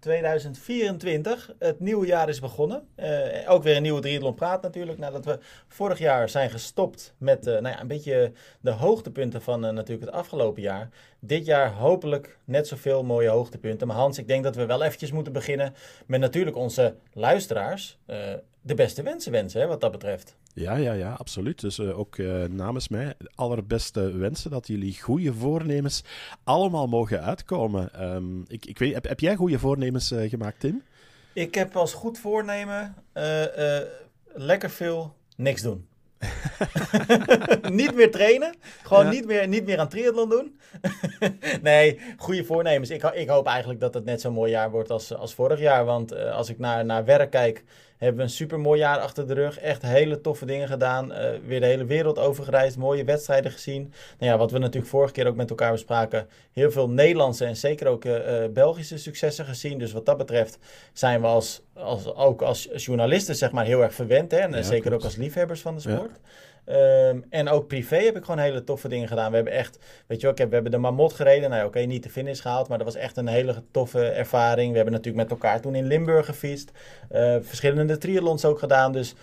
Hans. 2024, het nieuwe jaar is begonnen. Eh, ook weer een nieuwe Triathlon Praat natuurlijk. Nadat we vorig jaar zijn gestopt met uh, nou ja, een beetje de hoogtepunten van uh, natuurlijk het afgelopen jaar. Dit jaar hopelijk net zoveel mooie hoogtepunten. Maar Hans, ik denk dat we wel eventjes moeten beginnen met natuurlijk onze luisteraars de beste wensen wensen, hè, wat dat betreft. Ja, ja, ja, absoluut. Dus uh, ook uh, namens mij allerbeste wensen dat jullie goede voornemens allemaal mogen uitkomen. Um, ik, ik weet, heb, heb jij goede voornemens uh, gemaakt, Tim? Ik heb als goed voornemen lekker veel niks doen. niet meer trainen. Gewoon ja. niet, meer, niet meer aan triathlon doen. nee, goede voornemens. Ik, ik, hoop eigenlijk dat het net zo'n mooi jaar wordt als, als vorig jaar. Want als ik naar, naar werk kijk, hebben we een super mooi jaar achter de rug. Echt hele toffe dingen gedaan. Uh, weer de hele wereld overgereisd. Mooie wedstrijden gezien. Nou ja, wat we natuurlijk vorige keer ook met elkaar bespraken. Heel veel Nederlandse en zeker ook uh, Belgische successen gezien. Dus wat dat betreft zijn we als, als, ook als journalisten zeg maar heel erg verwend. Hè? En ja, zeker klopt. ook als liefhebbers van de sport. Ja. Um, en ook privé heb ik gewoon hele toffe dingen gedaan. We hebben echt, weet je wel, ik heb, we hebben de Mamot gereden. Nou, oké, okay, niet de finish gehaald, maar dat was echt een hele toffe ervaring. We hebben natuurlijk met elkaar toen in Limburg gefietst. Uh, verschillende triathlons ook gedaan. Dus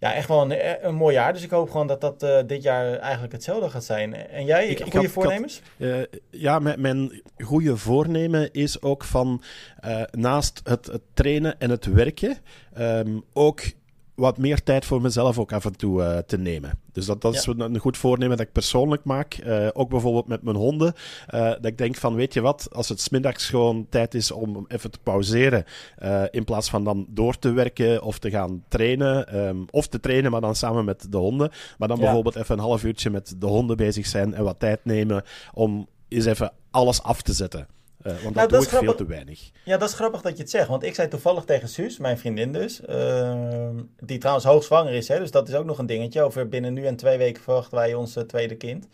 ja, echt wel een, een, mooi jaar. Dus ik hoop gewoon dat dat uh, dit jaar eigenlijk hetzelfde gaat zijn. En jij, ik, goede ik voornemens? Had, uh, ja, mijn, mijn goede voornemen is ook van uh, naast het, het, trainen en het werken, um, ook wat meer tijd voor mezelf ook af en toe uh, te nemen. Dus dat, dat ja. is een goed voornemen dat ik persoonlijk maak. Uh, ook bijvoorbeeld met mijn honden. Uh, dat ik denk van, weet je wat, als het smiddags gewoon tijd is om even te pauzeren. in plaats van dan door te werken of te gaan trainen. Um, of te trainen, maar dan samen met de honden. Maar dan ja. bijvoorbeeld even een half uurtje met de honden bezig zijn en wat tijd nemen om eens even alles af te zetten. Uh, want nou, dat, doe ik veel te weinig. Ja, dat is grappig dat je het zegt. Want ik zei toevallig tegen Suus, mijn vriendin dus, uh, die trouwens hoogzwanger is. Hè, dus dat is ook nog een dingetje. Over binnen nu en twee weken verwachten wij ons uh, tweede kind.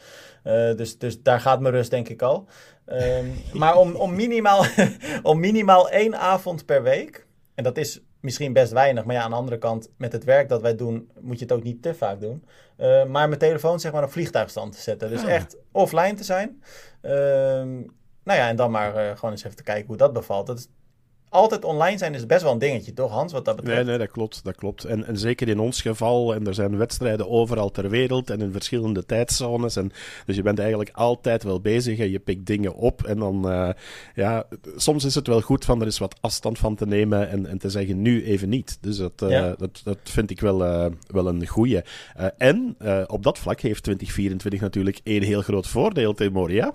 dus, dus daar gaat mijn rust denk ik al. Ehm, maar om, om, minimaal, om minimaal één avond per week, en dat is misschien best weinig. Maar ja, aan de andere kant, met het werk dat wij doen, moet je het ook niet te vaak doen. Uh, maar mijn telefoon zeg maar op vliegtuigstand te zetten. Dus ah. echt offline te zijn. Uh, nou ja, en dan maar uh, gewoon eens even te kijken hoe dat bevalt. Dat is, altijd online zijn is best wel een dingetje, toch Hans, wat dat betreft? Nee, nee, dat klopt. Dat klopt. En, en zeker in ons geval, en er zijn wedstrijden overal ter wereld en in verschillende tijdzones. En, dus je bent eigenlijk altijd wel bezig en je pikt dingen op. En dan, uh, ja, soms is het wel goed van er is wat afstand van te nemen en, en te zeggen nu even niet. Dus dat, uh, ja. dat, dat vind ik wel, uh, wel een goeie. en op dat vlak heeft 2024 natuurlijk één heel groot voordeel, Timoria.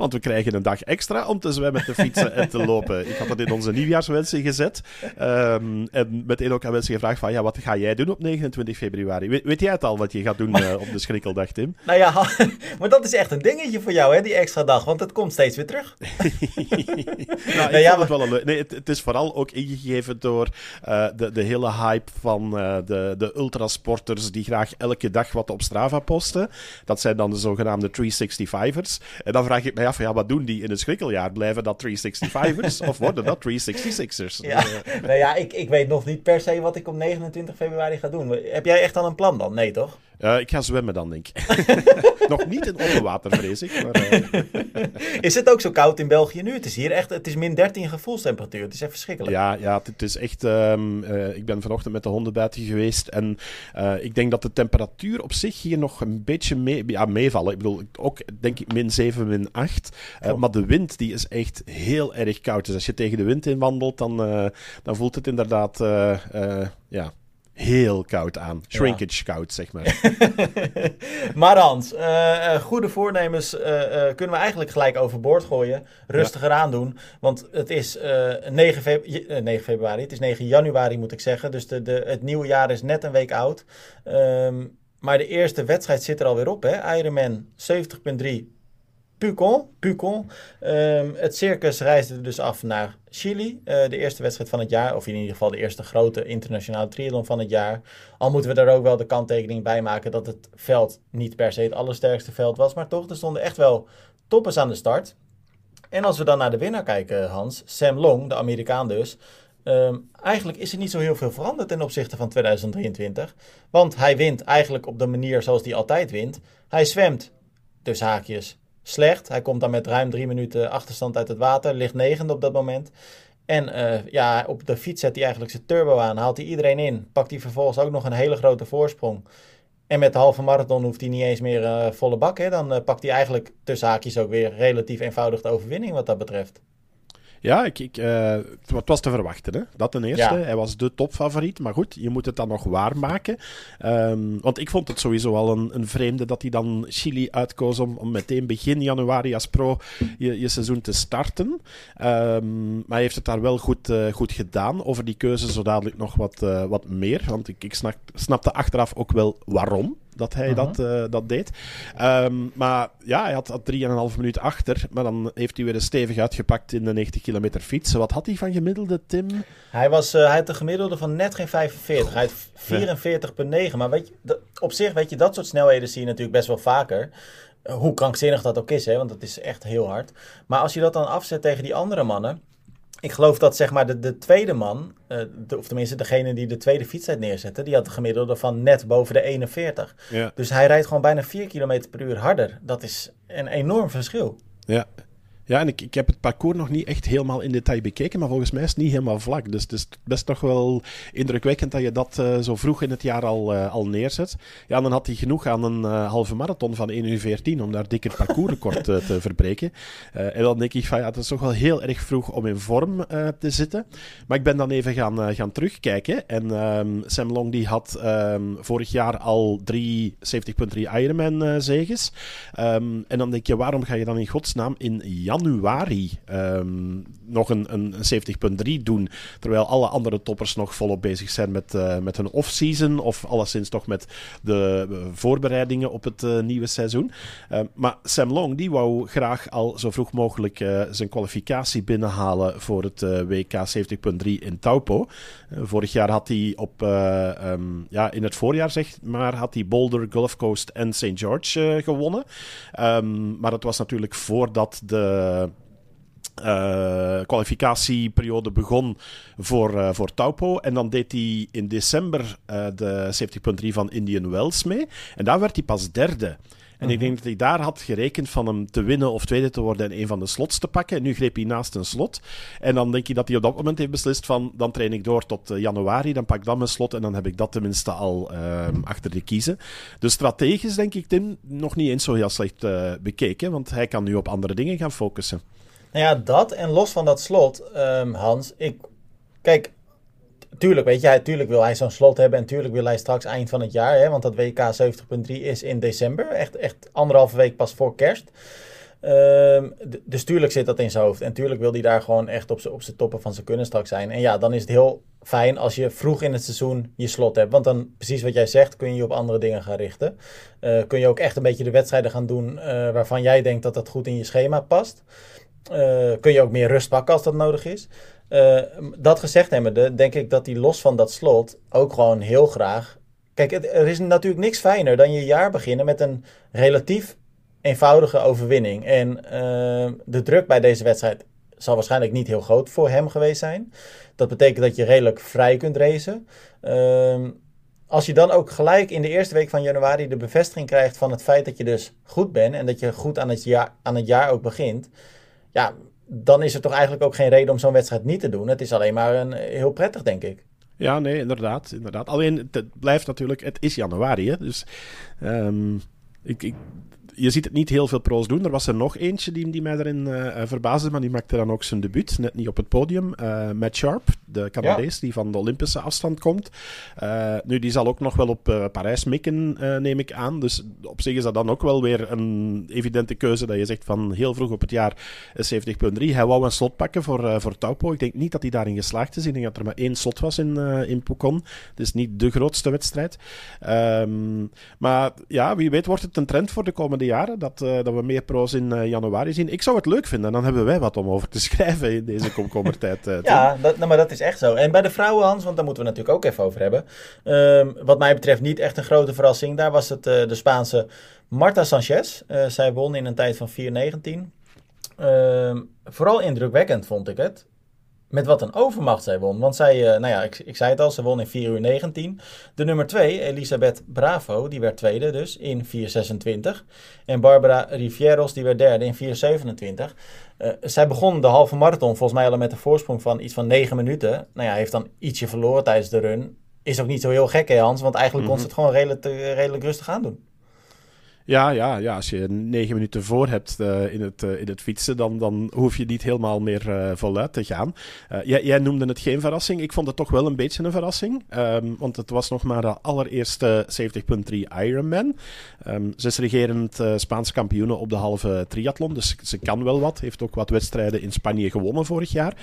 Want we krijgen een dag extra om te zwemmen, te fietsen en te lopen. Ik had dat in onze nieuwjaarswensen gezet. Um, en meteen ook aan mensen gevraagd van, ja, wat ga jij doen op 29 februari? We, weet jij het al wat je gaat doen uh, op de schrikkeldag, Tim? Nou ja, maar dat is echt een dingetje voor jou, hè, die extra dag. Want het komt steeds weer terug. nou, nou ja, het, wel een nee, het, het, is vooral ook ingegeven door uh, de, de hele hype van uh, de, de ultrasporters die graag elke dag wat op Strava posten. Dat zijn dan de zogenaamde 365ers. En dan vraag ik mij ja, wat doen die in het schrikkeljaar? Blijven dat 365ers of worden dat 366ers? Ja, nou ja, ik, ik weet nog niet per se wat ik op 29 februari ga doen. Heb jij echt al een plan dan? Nee, toch? Uh, ik ga zwemmen dan, denk ik. Nog niet in onderwater, vrees ik. Maar, uh... Is het ook zo koud in België nu? Het is hier echt, het is min 13 gevoelstemperatuur. Het is echt verschrikkelijk. Ja, ja het is echt... Um, uh, ik ben vanochtend met de honden buiten geweest. En ik denk dat de temperatuur op zich hier nog een beetje mee, ja, meevallen. Ik bedoel, ook denk ik min 7, min 8. maar de wind die is echt heel erg koud. Dus als je tegen de wind in wandelt, dan, dan voelt het inderdaad... ja, heel koud aan. Shrinkage ja. koud, zeg maar. maar Hans, uh, goede voornemens uh, kunnen we eigenlijk gelijk overboord gooien. Rustiger ja. aandoen. Want het is 9, feb 9, februari, het is 9 januari moet ik zeggen. Dus de, de, het nieuwe jaar is net een week oud. Um, maar de eerste wedstrijd zit er alweer op, hè? Ironman 70.3 Pucon. Pucon. Um, het circus reisde dus af naar Chili. Uh, de eerste wedstrijd van het jaar. Of in ieder geval de eerste grote internationale triathlon van het jaar. Al moeten we daar ook wel de kanttekening bij maken dat het veld niet per se het allersterkste veld was. Maar toch, er stonden echt wel toppers aan de start. En als we dan naar de winnaar kijken, Hans. Sam Long, de Amerikaan dus. Um, eigenlijk is er niet zo heel veel veranderd ten opzichte van 2023. Want hij wint eigenlijk op de manier zoals hij altijd wint. Hij zwemt, dus haakjes, slecht. Hij komt dan met ruim drie minuten achterstand uit het water. Ligt negende op dat moment. En uh, ja, op de fiets zet hij eigenlijk zijn turbo aan. Haalt hij iedereen in. Pakt hij vervolgens ook nog een hele grote voorsprong. En met de halve marathon hoeft hij niet eens meer uh, volle bak. Hè? Dan uh, pakt hij eigenlijk tussen haakjes ook weer relatief eenvoudig de overwinning wat dat betreft. Ja, ik, ik, uh, het was te verwachten. Hè? Dat ten eerste. Hij was de topfavoriet. Maar goed, je moet het dan nog waarmaken. Um, want ik vond het sowieso al een, een vreemde dat hij dan Chili uitkoos om, om meteen begin januari als pro je, je seizoen te starten. Um, maar hij heeft het daar wel goed, uh, goed gedaan. Over die keuze zo dadelijk nog wat, uh, wat meer. Want ik, ik snap, snapte achteraf ook wel waarom dat hij uh -huh. dat, uh, dat deed. Um, maar ja, hij had, had 3,5 minuten achter. Maar dan heeft hij weer een stevig uitgepakt in de 90 kilometer fiets. Wat had hij van gemiddelde, Tim? Hij, was, uh, hij had een gemiddelde van net geen 45. Hij had 44,9. Maar weet je, dat, op zich, weet je, dat soort snelheden zie je natuurlijk best wel vaker. Hoe krankzinnig dat ook is, hè, want dat is echt heel hard. Maar als je dat dan afzet tegen die andere mannen ik geloof dat zeg maar de, de tweede man, uh, de, of tenminste degene die de tweede fietstijd neerzette, die had een gemiddelde van net boven de 41. Ja. Dus hij rijdt gewoon bijna 4 km per uur harder. Dat is een enorm verschil. Ja, ja, en ik, ik heb het parcours nog niet echt helemaal in detail bekeken, maar volgens mij is het niet helemaal vlak. Dus het is best toch wel indrukwekkend dat je dat uh, zo vroeg in het jaar al, uh, al neerzet. Ja, dan had hij genoeg aan een uh, halve marathon van 1 uur 14 om daar dik het parcoursrecord te verbreken. en dan denk ik van ja, het is toch wel heel erg vroeg om in vorm te zitten. Maar ik ben dan even gaan, gaan terugkijken. En um, Sam Long die had um, vorig jaar al drie 70.3 Ironman zeges. Um, en dan denk je, waarom ga je dan in godsnaam in januari januari um, nog een, een, een 70.3 doen. Terwijl alle andere toppers nog volop bezig zijn met, uh, met hun off-season. Of alleszins toch met de uh, voorbereidingen op het uh, nieuwe seizoen. maar Sam Long die wou graag al zo vroeg mogelijk zijn kwalificatie binnenhalen voor het WK 70.3 in Taupo. vorig jaar had hij op, um, ja, in het voorjaar zeg maar, had hij Boulder, Gulf Coast en St. George gewonnen. Maar het was natuurlijk voordat de uh, kwalificatieperiode begon voor, uh, voor Taupo. En dan deed hij in december de 70.3 van Indian Wells mee. En daar werd hij pas derde. En ik denk dat hij daar had gerekend van hem te winnen of tweede te worden en een van de slots te pakken. En nu greep hij naast een slot. En dan denk je dat hij op dat moment heeft beslist van dan train ik door tot uh, januari, dan pak ik dan mijn slot en dan heb ik dat tenminste al uh, achter de kiezen. Dus strategisch denk ik Tim nog niet eens zo heel slecht uh, bekeken, want hij kan nu op andere dingen gaan focussen. Nou ja, dat en los van dat slot, um, Hans, ik... Kijk, tuurlijk, weet je, tuurlijk wil hij zo'n slot hebben en tuurlijk wil hij straks eind van het jaar, hè, want dat WK 70.3 is in december, echt, echt anderhalve week pas voor kerst. Um, dus tuurlijk zit dat in zijn hoofd en tuurlijk wil hij daar gewoon echt op zijn toppen van zijn kunnen straks zijn. En ja, dan is het heel fijn als je vroeg in het seizoen je slot hebt, want dan precies wat jij zegt, kun je je op andere dingen gaan richten. Uh, kun je ook echt een beetje de wedstrijden gaan doen uh, waarvan jij denkt dat dat goed in je schema past. Uh, kun je ook meer rust pakken als dat nodig is. Uh, dat gezegd hebbende, denk ik dat hij los van dat slot ook gewoon heel graag. Kijk, er is natuurlijk niks fijner dan je jaar beginnen met een relatief eenvoudige overwinning. En uh, de druk bij deze wedstrijd zal waarschijnlijk niet heel groot voor hem geweest zijn. Dat betekent dat je redelijk vrij kunt racen. als je dan ook gelijk in de eerste week van januari de bevestiging krijgt van het feit dat je dus goed bent en dat je goed aan het jaar, aan het jaar ook begint ja, dan is er toch eigenlijk ook geen reden om zo'n wedstrijd niet te doen. Het is alleen maar een, heel prettig, denk ik. Ja, nee, inderdaad. inderdaad. Alleen, het blijft natuurlijk, het is januari, hè, dus um, ik, ik, je ziet het niet heel veel pro's doen. Er was er nog eentje die, die mij daarin uh, verbaasde, maar die maakte dan ook zijn debuut, net niet op het podium. Uh, Matt Sharp, de Canadees ja. die van de Olympische afstand komt. Uh, nu, die zal ook nog wel op Parijs mikken, neem ik aan. Dus op zich is dat dan ook wel weer een evidente keuze dat je zegt van heel vroeg op het jaar 70.3. Hij wou een slot pakken voor, voor Taupo. Ik denk niet dat hij daarin geslaagd is. Ik denk dat er maar één slot was in, in Pucon. Het is niet de grootste wedstrijd. Um, maar ja, wie weet wordt het een trend voor de komende jaren dat, uh, dat we meer pro's in uh, januari zien. Ik zou het leuk vinden, dan hebben wij wat om over te schrijven in deze komkommertijd. Uh, ja, dat, nou, maar dat is echt zo. En bij de vrouwen, Hans, want daar moeten we natuurlijk ook even over hebben. Um, wat mij betreft niet echt een grote verrassing. Daar was het de Spaanse Marta Sanchez. zij won in een tijd van 4.19. Um, vooral indrukwekkend vond ik het. Met wat een overmacht zij won. Want zij, uh, nou ja, ik, ik zei het al, ze won in 4 uur 19. De nummer 2, Elisabeth Bravo, die werd tweede dus in 4.26. En Barbara Rivieros, die werd derde in 4.27. Uh, zij begon de halve marathon volgens mij al met een voorsprong van iets van 9 minuten. Nou ja, heeft dan ietsje verloren tijdens de run. Is ook niet zo heel gek hè Hans, want eigenlijk kon ze het gewoon redelijk, redelijk rustig aan doen. Ja, ja, ja, als je negen minuten voor hebt uh, in, het, uh, in het fietsen, dan, dan hoef je niet helemaal meer uh, voluit te gaan. Jij, jij, noemde het geen verrassing. Ik vond het toch wel een beetje een verrassing. Um, want het was nog maar de allereerste 70.3 Ironman. Um, ze is regerend Spaanse kampioene op de halve triathlon, dus ze kan wel wat. Heeft ook wat wedstrijden in Spanje gewonnen vorig jaar.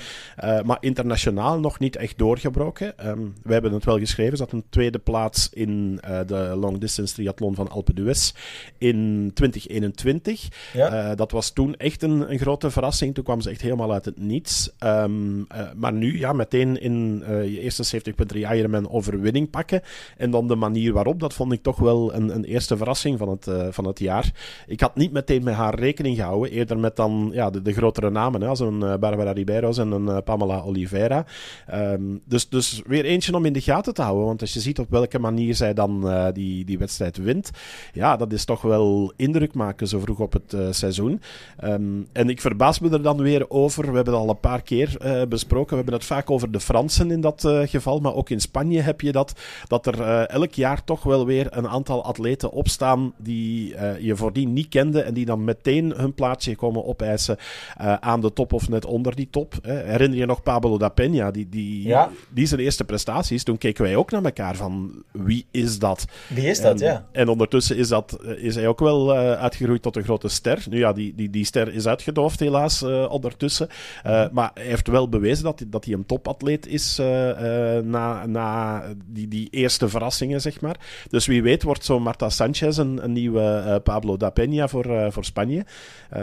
maar internationaal nog niet echt doorgebroken. Um, we hebben het wel geschreven. Ze had een tweede plaats in de long distance triathlon van Alpe d'Huez in 2021. Ja. Uh, dat was toen echt een, een, grote verrassing. Toen kwam ze echt helemaal uit het niets. Um, uh, maar nu, ja, meteen in uh, je eerste 70.3 Ironman overwinning pakken. En dan de manier waarop, dat vond ik toch wel een, een eerste verrassing van het, van het jaar. Ik had niet meteen met haar rekening gehouden. Eerder met dan ja, de, de grotere namen, hè, als een Barbara Ribeiros en een Pamela Oliveira. Um, dus, dus weer eentje om in de gaten te houden. Want als je ziet op welke manier zij dan die, die wedstrijd wint, ja, dat is toch wel indruk maken zo vroeg op het uh, seizoen. Um, en ik verbaas me er dan weer over. We hebben het al een paar keer uh, besproken. We hebben het vaak over de Fransen in dat uh, geval. Maar ook in Spanje heb je dat. Dat er elk jaar toch wel weer een aantal atleten opstaan die je voordien niet kende. En die dan meteen hun plaatsje komen opeisen aan de top of net onder die top. Herinner je nog Pablo da Peña? Die, die, ja. die zijn eerste prestaties. Toen keken wij ook naar elkaar van wie is dat? Wie is dat, en, ja. En ondertussen is dat is hij ook wel uh, uitgegroeid tot een grote ster. Nu ja, die, die, die ster is uitgedoofd helaas uh, ondertussen. Uh, maar hij heeft wel bewezen dat, dat hij een topatleet is na, na die, die eerste verrassingen, zeg maar. Dus wie weet wordt zo Marta Sanchez een, een nieuwe Pablo da Peña voor, voor Spanje.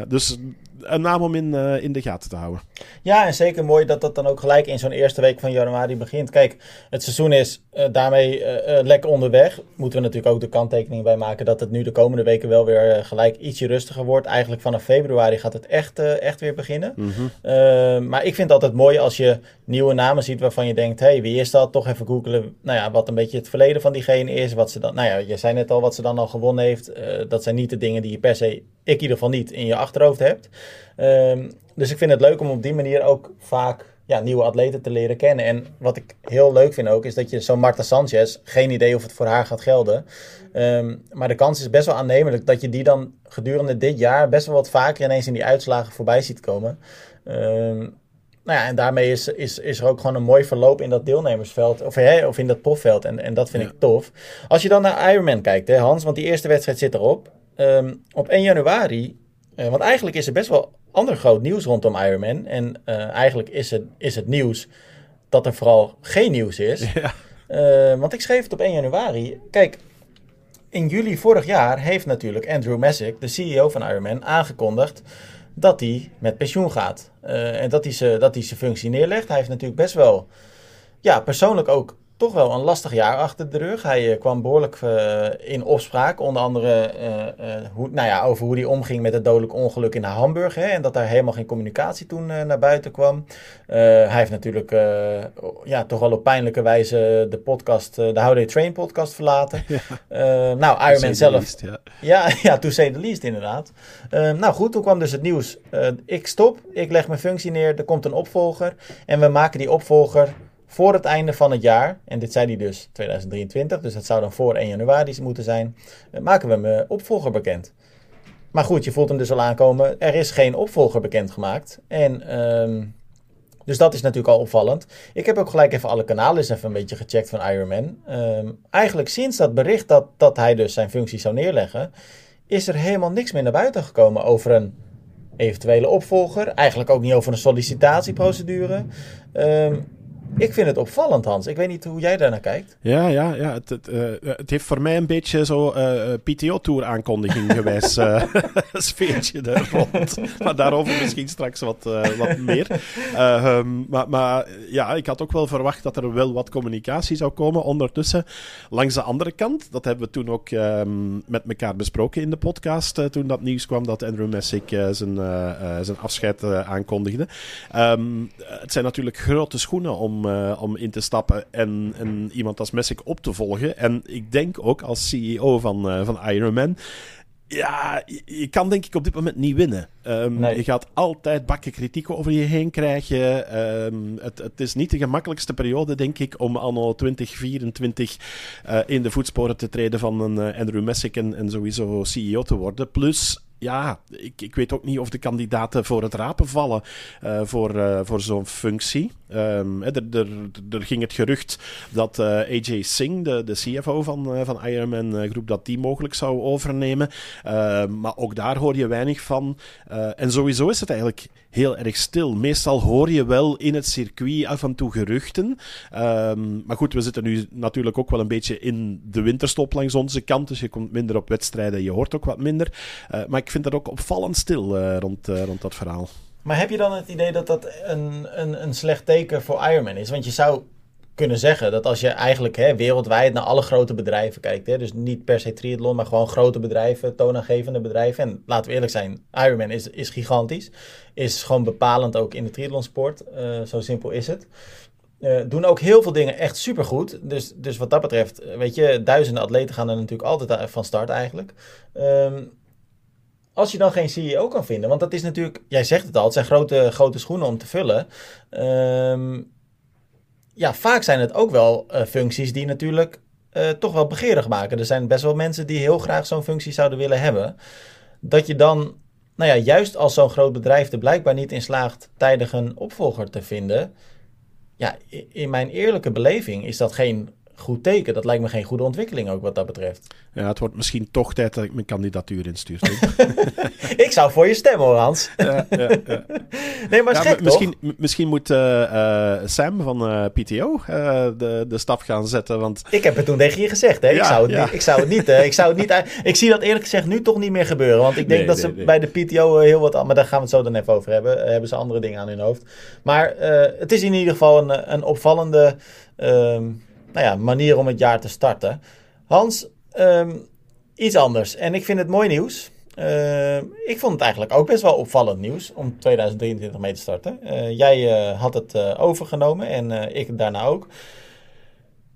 dus een naam om in, in de gaten te houden. Ja, en zeker mooi dat dat dan ook gelijk in zo'n eerste week van januari begint. Kijk, het seizoen is daarmee lekker onderweg. Moeten we natuurlijk ook de kanttekening bij maken dat het nu de komende weken wel weer eh, gelijk ietsje rustiger wordt. Eigenlijk vanaf februari gaat het echt, uh, echt weer beginnen. Mm -hmm. uh, maar ik vind het altijd mooi als je nieuwe namen ziet waarvan je denkt: hé, hey, wie is dat? Toch even googelen. Nou ja, wat een beetje het verleden van diegene is. Wat ze dan, nou ja, je zei net al wat ze dan al gewonnen heeft. dat zijn niet de dingen die je per se, ik in ieder geval niet, in je achterhoofd hebt. Ehm, dus ik vind het leuk om op die manier ook vaak ja, nieuwe atleten te leren kennen. En wat ik heel leuk vind ook, is dat je zo'n Marta Sanchez, geen idee of het voor haar gaat gelden. Um, maar de kans is best wel aannemelijk dat je die dan gedurende dit jaar best wel wat vaker ineens in die uitslagen voorbij ziet komen. Um, nou ja, en daarmee is, is, is er ook gewoon een mooi verloop in dat deelnemersveld, of, hè, of in dat profveld. En, en dat vind ja. ik tof. Als je dan naar Ironman kijkt, hè, Hans, want die eerste wedstrijd zit erop. Um, op 1 januari, uh, want eigenlijk is er best wel ander groot nieuws rondom Ironman. En uh, eigenlijk is het, is het nieuws dat er vooral geen nieuws is. Ja. Uh, want ik schreef het op 1 januari. Kijk, in juli vorig jaar heeft natuurlijk Andrew Messick, de CEO van Ironman, aangekondigd dat hij met pensioen gaat. Uh, en dat hij, zijn, dat hij zijn functie neerlegt. Hij heeft natuurlijk best wel, ja, persoonlijk ook toch wel een lastig jaar achter de rug. Hij uh, kwam behoorlijk uh, in opspraak. Onder andere uh, hoe, nou ja, over hoe hij omging met het dodelijk ongeluk in Hamburg. Hè, en dat daar helemaal geen communicatie toen naar buiten kwam. hij heeft natuurlijk ja, toch wel op pijnlijke wijze de podcast, de How They Train podcast verlaten. Ja. nou, Ironman zelf. Least, ja. ja, ja, to say the least inderdaad. nou goed, toen kwam dus het nieuws. ik stop, ik leg mijn functie neer, er komt een opvolger. En we maken die opvolger voor het einde van het jaar, en dit zei hij dus 2023, dus dat zou dan voor 1 januari moeten zijn, eh, maken we mijn opvolger bekend. Maar goed, je voelt hem dus al aankomen. Er is geen opvolger bekendgemaakt. En um, dus dat is natuurlijk al opvallend. Ik heb ook gelijk even alle kanalen eens even een beetje gecheckt van Ironman. Um, eigenlijk sinds dat bericht dat, dat hij dus zijn functie zou neerleggen, is er helemaal niks meer naar buiten gekomen over een eventuele opvolger. Eigenlijk ook niet over een sollicitatieprocedure. Um, ik vind het opvallend, Hans. Ik weet niet hoe jij daarnaar kijkt. Ja, ja, ja. Het, het, uh, het heeft voor mij een beetje zo uh, PTO-tour aankondiging geweest. Uh, sfeertje er rond. maar daarover misschien straks wat, wat meer. Um, maar, maar ja, ik had ook wel verwacht dat er wel wat communicatie zou komen. Ondertussen, langs de andere kant, dat hebben we toen ook um, met elkaar besproken in de podcast. toen dat nieuws kwam dat Andrew Messick zijn, zijn afscheid aankondigde. Um, het zijn natuurlijk grote schoenen om, uh, om in te stappen en, en iemand als Messick op te volgen. En ik denk ook als CEO van, uh, van Ironman. Ja, je, kan denk ik op dit moment niet winnen. Um, nee. Je gaat altijd bakken kritiek over je heen krijgen. Um, het, het, is niet de gemakkelijkste periode, denk ik, om anno 2024 uh, in de voetsporen te treden van een Andrew Messick en, en sowieso CEO te worden. Plus, ja, ik, ik weet ook niet of de kandidaten voor het rapen vallen uh, voor, uh, voor zo'n functie. Um, er, ging het gerucht dat uh, AJ Singh, de, de CFO van, van Ironman Groep, dat die mogelijk zou overnemen. Ehm, maar ook daar hoor je weinig van. en sowieso is het eigenlijk heel erg stil. Meestal hoor je wel in het circuit af en toe geruchten. Um, maar goed, we zitten nu natuurlijk ook wel een beetje in de winterstop langs onze kant. Dus je komt minder op wedstrijden, je hoort ook wat minder. maar ik vind dat ook opvallend stil uh, rond, uh, rond dat verhaal. Maar heb je dan het idee dat dat een, een, een slecht teken voor Ironman is? Want je zou kunnen zeggen dat als je eigenlijk hè, wereldwijd naar alle grote bedrijven kijkt, hè, dus niet per se triathlon, maar gewoon grote bedrijven, toonaangevende bedrijven. En laten we eerlijk zijn, Ironman is, is gigantisch. Is gewoon bepalend ook in de triathlonsport. Uh, zo simpel is het. Uh, doen ook heel veel dingen echt supergoed. Dus, dus wat dat betreft, weet je, duizenden atleten gaan er natuurlijk altijd van start eigenlijk. Um, als je dan geen CEO kan vinden, want dat is natuurlijk, jij zegt het al, het zijn grote, grote schoenen om te vullen. Um, ja, vaak zijn het ook wel uh, functies die natuurlijk uh, toch wel begeerig maken. Er zijn best wel mensen die heel graag zo'n functie zouden willen hebben. Dat je dan, nou ja, juist als zo'n groot bedrijf er blijkbaar niet in slaagt tijdig een opvolger te vinden. Ja, in mijn eerlijke beleving is dat geen goed teken. Dat lijkt me geen goede ontwikkeling ook wat dat betreft. Ja, het wordt misschien toch tijd dat ik mijn kandidatuur instuur. ik zou voor je stemmen hoor, Hans. ja, ja, ja. Nee, maar gek, misschien, misschien moet uh, uh, Sam van uh, PTO de, de stap gaan zetten. Want... Ik heb het toen tegen je gezegd. Hè? ik, zou het niet, ik zou het niet. ik, zou het niet ik zie dat eerlijk gezegd nu toch niet meer gebeuren. Want ik denk nee, dat nee, ze nee. bij de PTO heel wat... Maar daar gaan we het zo dan even over hebben. hebben ze andere dingen aan hun hoofd. Maar het is in ieder geval een, een opvallende... Ehm, nou ja, manier om het jaar te starten. Hans, um, iets anders. En ik vind het mooi nieuws. Uh, ik vond het eigenlijk ook best wel opvallend nieuws om 2023 mee te starten. Uh, jij uh, had het overgenomen en ik daarna ook.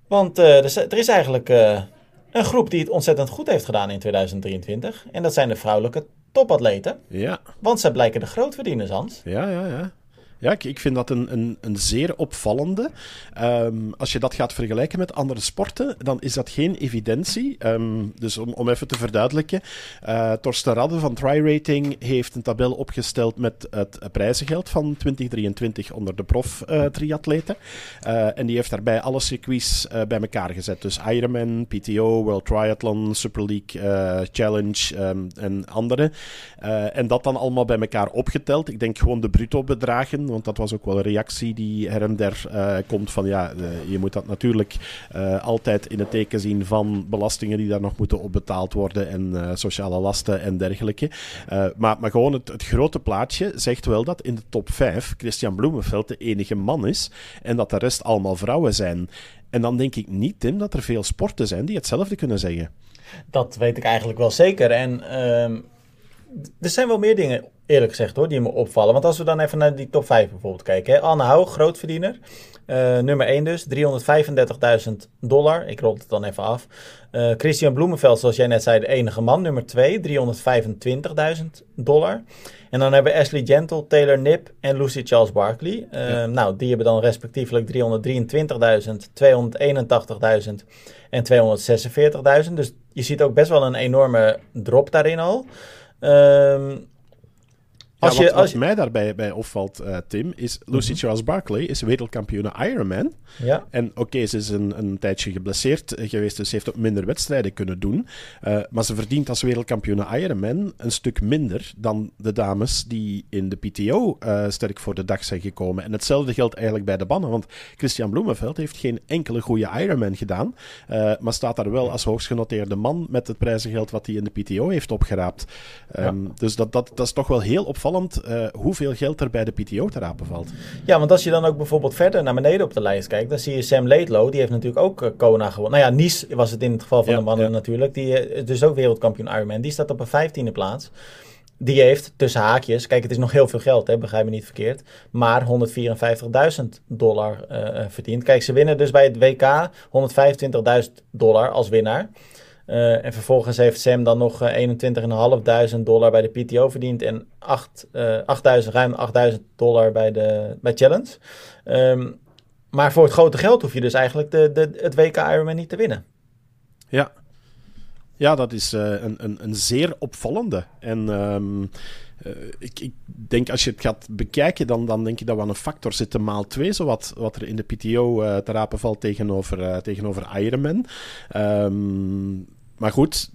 Want er is, er, is, eigenlijk een groep die het ontzettend goed heeft gedaan in 2023. En dat zijn de vrouwelijke topatleten. Ja. Want zij blijken de grootverdieners, Hans. Ja, ja, ja. Ja, ik, ik vind dat een, een, een zeer opvallende. Um, als je dat gaat vergelijken met andere sporten, dan is dat geen evidentie. Um, dus om, om even te verduidelijken. Uh, Torsten Radde van TriRating heeft een tabel opgesteld met het prijzengeld van 2023 onder de prof-triatleten. Uh, uh, en die heeft daarbij alle circuits bij elkaar gezet. Dus Ironman, PTO, World Triathlon, Super League, Challenge um, en andere. en dat dan allemaal bij elkaar opgeteld. Ik denk gewoon de bruto bedragen want dat was ook wel een reactie die her en der uh, komt van ja, uh, je moet dat natuurlijk uh, altijd in het teken zien van belastingen die daar nog moeten opbetaald worden en sociale lasten en dergelijke. maar, maar gewoon het, het, grote plaatje zegt wel dat in de top 5 Christian Bloemenveld de enige man is en dat de rest allemaal vrouwen zijn. En dan denk ik niet, Tim, dat er veel sporten zijn die hetzelfde kunnen zeggen. Dat weet ik eigenlijk wel zeker. En ehm, er zijn wel meer dingen eerlijk gezegd hoor, die me opvallen. Want als we dan even naar die top 5 bijvoorbeeld kijken. Hè. Anne Hou, grootverdiener. Uh, nummer 1 dus, 335.000 dollar. Ik rol het dan even af. Uh, Christian Bloemenveld, zoals jij net zei, de enige man. Nummer 2, 325.000 dollar. En dan hebben we Ashley Gentle, Taylor Nip en Lucy Charles Barkley. Uh, ja. Nou, die hebben dan respectievelijk 323.000, 281.000 en 246.000. Dus je ziet ook best wel een enorme drop daarin al. Um, Als je, wat, als mij daarbij bij opvalt, uh, Tim, is Lucy mhm. Charles Barkley is wereldkampioen Ironman. Ja. En oké, ze is een, een tijdje geblesseerd geweest, dus ze heeft ook minder wedstrijden kunnen doen. Uh, maar ze verdient als wereldkampioen Ironman een stuk minder dan de dames die in de PTO uh, sterk voor de dag zijn gekomen. En hetzelfde geldt eigenlijk bij de bannen, want Christian Bloemenveld heeft geen enkele goede Ironman gedaan, maar staat daar wel als hoogstgenoteerde man met het prijzengeld wat hij in de PTO heeft opgeraapt. Um, ja. Dus dat, dat, dat is toch wel heel opvallend opvallend uh, hoeveel geld er bij de PTO te rapen valt. Ja, want als je dan ook bijvoorbeeld verder naar beneden op de lijst kijkt, dan zie je Sam Laidlow, die heeft natuurlijk ook uh, Kona gewonnen. Nou ja, Nice was het in het geval van de mannen natuurlijk. Die is dus ook wereldkampioen Ironman. Die staat op een vijftiende plaats. Die heeft tussen haakjes, kijk, het is nog heel veel geld, hè, begrijp me niet verkeerd, maar 154.000 dollar verdiend. Kijk, ze winnen dus bij het WK 125.000 dollar als winnaar. Uh, en vervolgens heeft Sam dan nog 21.500 dollar bij de PTO verdiend en 8, uh, 8000, ruim 8000 dollar bij, de, bij Challenge. Um, maar voor het grote geld hoef je dus eigenlijk de, de, het WK Ironman niet te winnen. Ja, ja dat is uh, een, een, een zeer opvallende. En uh, ik, ik, denk als je het gaat bekijken, dan, dan denk je dat we aan een factor zitten maal 2, zo wat, er in de PTO te rapen valt tegenover, tegenover Ironman. Um, maar goed,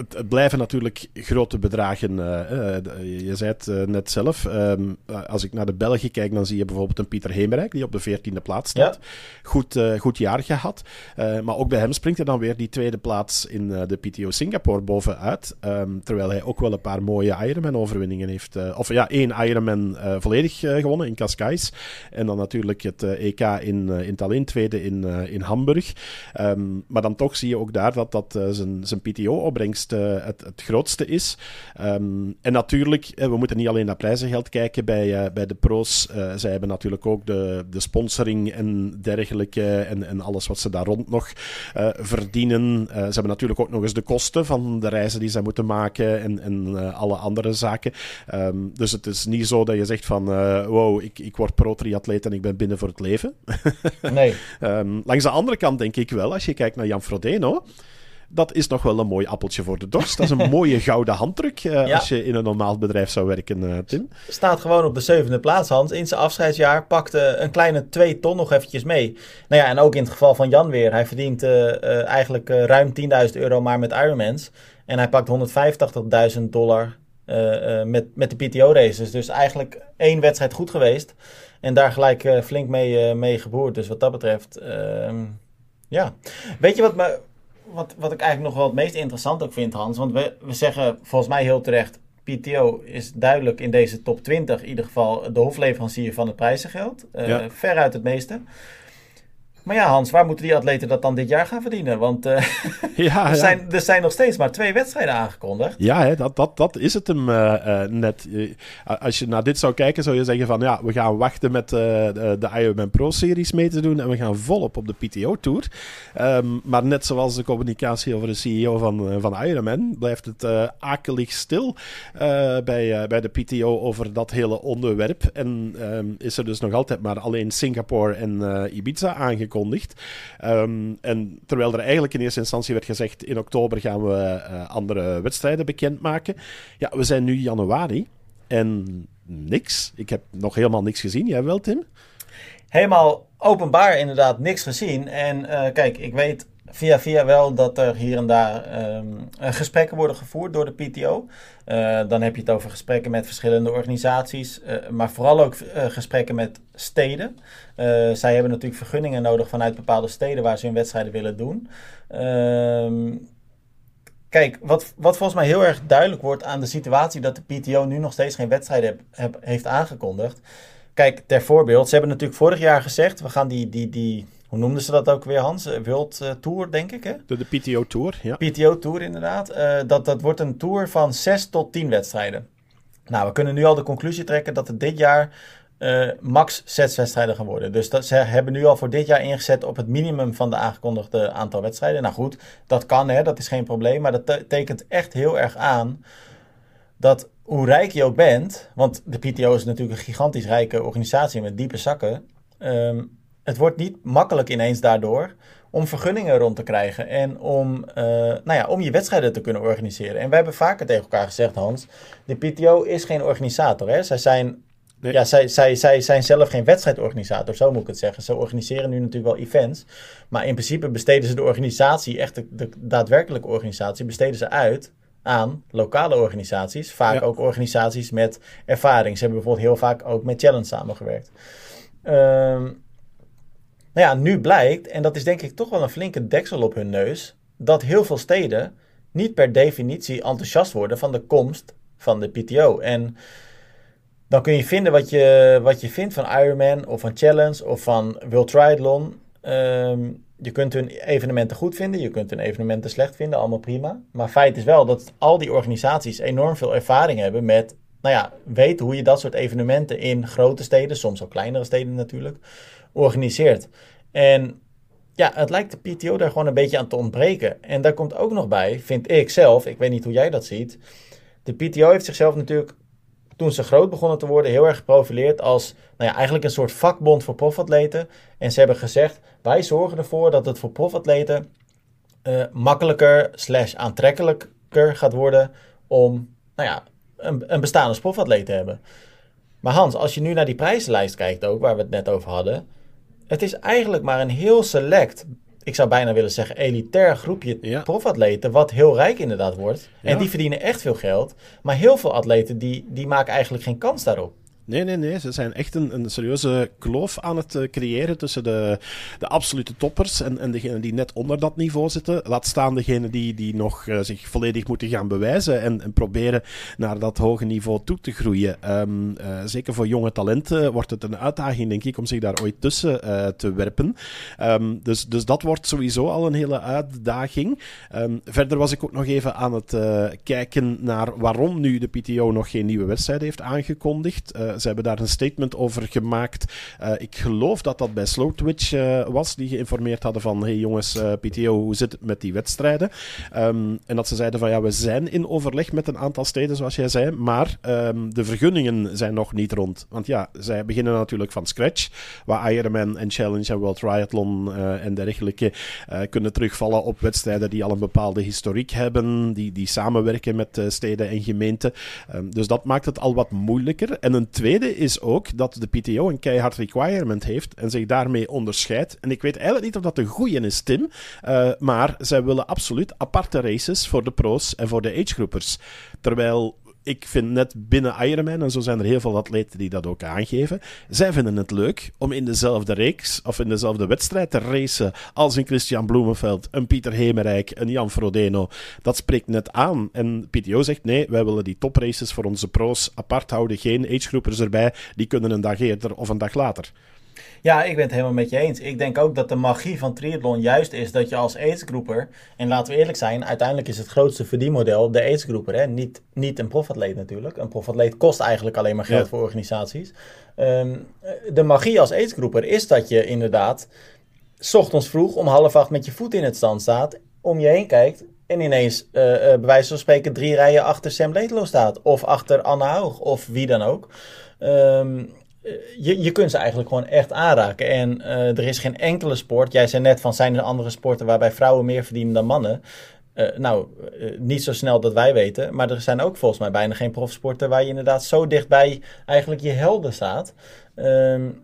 het, het, blijven natuurlijk grote bedragen. Uh, je zei het uh, net zelf. Um, als ik naar de Belgen kijk, dan zie je bijvoorbeeld een Pieter Hemerijk, die op de 14e plaats staat. Ja. Goed, goed jaar gehad. maar ook bij hem springt er dan weer die tweede plaats in de PTO Singapore bovenuit. Um, terwijl hij ook wel een paar mooie Ironman-overwinningen heeft. of ja, één Ironman volledig gewonnen in Cascais. En dan natuurlijk het EK in, in Tallinn, tweede in, in Hamburg. Um, maar dan toch zie je ook daar dat dat zijn, zijn PTO-opbrengst het, het, het grootste is. Um, en natuurlijk, we moeten niet alleen naar prijzengeld kijken bij, uh, bij de pro's. Uh, zij hebben natuurlijk ook de, de sponsoring en dergelijke en, en alles wat ze daar rond nog uh, verdienen. ze hebben natuurlijk ook nog eens de kosten van de reizen die ze moeten maken en, en alle andere zaken. Um, dus het is niet zo dat je zegt van wow, ik, ik word pro-triatleet en ik ben binnen voor het leven. nee. um, langs de andere kant denk ik wel, als je kijkt naar Jan Frodeno dat is nog wel een mooi appeltje voor de dorst. Dat is een mooie gouden handdruk uh, als je in een normaal bedrijf zou werken, uh, Tim. Staat gewoon op de zevende plaats, Hans. In zijn afscheidsjaar pakte een kleine twee ton nog eventjes mee. Nou ja, en ook in het geval van Jan weer. Hij verdient uh, eigenlijk ruim 10.000 euro maar met Ironmans. En hij pakt 185.000 dollar met, met de PTO-races. Dus eigenlijk één wedstrijd goed geweest. En daar gelijk flink mee, mee geboerd. Dus wat dat betreft... Ehm, ja, weet je wat me, wat, wat ik eigenlijk nog wel het meest interessant ook vind, Hans. Want we, we zeggen volgens mij heel terecht. PTO is duidelijk in deze top 20 in ieder geval de hofleverancier van het prijzengeld. Uh, ja. Veruit het meeste. Maar ja, Hans, waar moeten die atleten dat dan dit jaar gaan verdienen? Want uh, ja, er, zijn, er zijn nog steeds maar twee wedstrijden aangekondigd. Ja, hè, dat, dat, dat is het hem uh, uh, net. als je naar dit zou kijken, zou je zeggen van ja, we gaan wachten met de, de Ironman Pro-series mee te doen en we gaan volop op de PTO-tour. Um, maar net zoals de communicatie over de CEO van, van Ironman, blijft het akelig stil bij, bij de PTO over dat hele onderwerp. En um, is er dus nog altijd maar alleen Singapore en Ibiza aangekondigd aangekondigd. Um, en terwijl er eigenlijk in eerste instantie werd gezegd: in oktober gaan we uh, andere wedstrijden bekendmaken. Ja, we zijn nu januari en niks. Ik heb nog helemaal niks gezien. Jij wel, Tim? Helemaal openbaar inderdaad niks gezien. En uh, kijk, ik weet via via wel dat er hier en daar um, gesprekken worden gevoerd door de PTO. Uh, dan heb je het over gesprekken met verschillende organisaties, uh, maar vooral ook gesprekken met steden. zij hebben natuurlijk vergunningen nodig vanuit bepaalde steden waar ze hun wedstrijden willen doen. Ehm, kijk, wat, wat volgens mij heel erg duidelijk wordt aan de situatie dat de PTO nu nog steeds geen wedstrijden heeft aangekondigd. Kijk, ter voorbeeld, ze hebben natuurlijk vorig jaar gezegd, we gaan die, die, die hoe noemden ze dat ook weer, Hans? Eh, World uh, Tour, denk ik, hè? De, de PTO Tour, ja. PTO Tour, inderdaad. Uh, dat, dat wordt een tour van 6 tot 10 wedstrijden. Nou, we kunnen nu al de conclusie trekken dat het dit jaar uh, max 6 wedstrijden gaan worden. Dus dat, ze hebben nu al voor dit jaar ingezet op het minimum van de aangekondigde aantal wedstrijden. Nou goed, dat kan, hè, dat is geen probleem. Maar dat tekent echt heel erg aan dat hoe rijk je ook bent, want de PTO is natuurlijk een gigantisch rijke organisatie met diepe zakken. Um, het wordt niet makkelijk ineens daardoor om vergunningen rond te krijgen en om, uh, nou ja, om je wedstrijden te kunnen organiseren. En wij hebben vaker tegen elkaar gezegd, Hans, de PTO is geen organisator. Hè? Zij zijn Ja, zij, zij, zij zijn zelf geen wedstrijdorganisator, zo moet ik het zeggen. Ze organiseren nu natuurlijk wel events. Maar in principe besteden ze de organisatie, echt de, de daadwerkelijke organisatie, besteden ze uit aan lokale organisaties. Vaak ook organisaties met ervaring. Ze hebben bijvoorbeeld heel vaak ook met Challenge samengewerkt. Um, nou ja, nu blijkt, en dat is denk ik toch wel een flinke deksel op hun neus, dat heel veel steden niet per definitie enthousiast worden van de komst van de PTO. En dan kun je vinden wat je, wat je vindt van Ironman of van Challenge of van World Triathlon. Ehm, je kunt hun evenementen goed vinden, je kunt hun evenementen slecht vinden, allemaal prima. Maar feit is wel dat al die organisaties enorm veel ervaring hebben met, nou ja, weten hoe je dat soort evenementen in grote steden, soms ook kleinere steden natuurlijk, organiseert. En ja, het lijkt de PTO daar gewoon een beetje aan te ontbreken. En daar komt ook nog bij, vind ik zelf, ik weet niet hoe jij dat ziet. De PTO heeft zichzelf natuurlijk, toen ze groot begonnen te worden, heel erg geprofileerd als nou ja, eigenlijk een soort vakbond voor profatleten. En ze hebben gezegd, wij zorgen ervoor dat het voor profatleten uh, makkelijker slash aantrekkelijker gaat worden om nou ja, een, een bestaande profatleet te hebben. Maar Hans, als je nu naar die prijzenlijst kijkt ook, waar we het net over hadden het is eigenlijk maar een heel select, ik zou bijna willen zeggen elitair groepje ja. profatleten, wat heel rijk inderdaad wordt. En die verdienen echt veel geld. Maar heel veel atleten die, die maken eigenlijk geen kans daarop. Nee, nee, nee. Ze zijn echt een, een serieuze kloof aan het uh, creëren tussen de, de absolute toppers en, en degenen die net onder dat niveau zitten. Laat staan degenen die, die nog uh, zich volledig moeten gaan bewijzen en, en, proberen naar dat hoge niveau toe te groeien. Um, uh, zeker voor jonge talenten wordt het een uitdaging, denk ik, om zich daar ooit tussen te werpen. Um, dus, dus dat wordt sowieso al een hele uitdaging. Um, verder was ik ook nog even aan het kijken naar waarom nu de PTO nog geen nieuwe wedstrijd heeft aangekondigd ze hebben daar een statement over gemaakt. Uh, ik geloof dat dat bij Slowtwitch uh, was, die geïnformeerd hadden van hey jongens, eh, PTO, hoe zit het met die wedstrijden? Um, en dat ze zeiden van ja, we zijn in overleg met een aantal steden, zoals jij zei, maar um, de vergunningen zijn nog niet rond. Want ja, zij beginnen natuurlijk van scratch, waar Ironman en Challenge en World Triathlon en dergelijke kunnen terugvallen op wedstrijden die al een bepaalde historiek hebben, die, die samenwerken met steden en gemeenten. Um, dus dat maakt het al wat moeilijker. En een tweede is ook dat de PTO een keihard requirement heeft en zich daarmee onderscheidt. En ik weet eigenlijk niet of dat een goede is, Tim. Uh, maar zij willen absoluut aparte races voor de pro's en voor de agegroepers. Terwijl ik vind net binnen Ironman, en zo zijn er heel veel atleten die dat ook aangeven, zij vinden het leuk om in dezelfde reeks of in dezelfde wedstrijd te racen als een Christian Bloemenveld, een Pieter Hemerijk, een Jan Frodeno. Dat spreekt net aan. En PTO zegt nee, wij willen die topraces voor onze pro's apart houden, geen agegroepers erbij, die kunnen een dag eerder of een dag later. Ja, ik ben het helemaal met je eens. Ik denk ook dat de magie van triathlon juist is dat je als aidsgroeper, en laten we eerlijk zijn, uiteindelijk is het grootste verdienmodel de aidsgroeper, hè? Niet, niet een profatleet natuurlijk. Een profatleet kost eigenlijk alleen maar geld voor organisaties. Ehm, de magie als aidsgroeper is dat je inderdaad s ochtends vroeg om half acht met je voet in het stand staat, om je heen kijkt en ineens, uh, uh, bij wijze van spreken, drie rijen achter Sam Letelo staat. Of achter Anne Haug, of wie dan ook. Um, je, je kunt ze eigenlijk gewoon echt aanraken. En uh, er is geen enkele sport. Jij zei net van zijn er andere sporten waarbij vrouwen meer verdienen dan mannen. Uh, nou, niet zo snel dat wij weten. Maar er zijn ook volgens mij bijna geen profsporten waar je inderdaad zo dichtbij eigenlijk je helden staat. Um,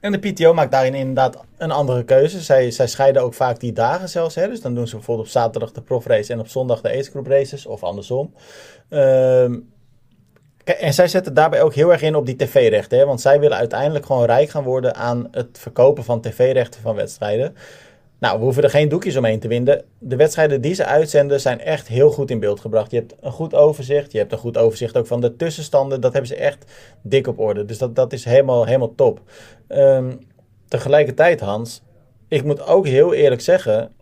en de PTO maakt daarin inderdaad een andere keuze. Zij, zij scheiden ook vaak die dagen zelfs. Hè? Dus dan doen ze bijvoorbeeld op zaterdag de profrace en op zondag de age group races. Of andersom. Um, en zij zetten daarbij ook heel erg in op die tv-rechten. Want zij willen uiteindelijk gewoon rijk gaan worden aan het verkopen van tv-rechten van wedstrijden. Nou, we hoeven er geen doekjes omheen te winden. De wedstrijden die ze uitzenden zijn echt heel goed in beeld gebracht. Je hebt een goed overzicht. Je hebt een goed overzicht ook van de tussenstanden. Dat hebben ze echt dik op orde. Dus dat, dat is helemaal, helemaal top. Um, tegelijkertijd, Hans, ik moet ook heel eerlijk zeggen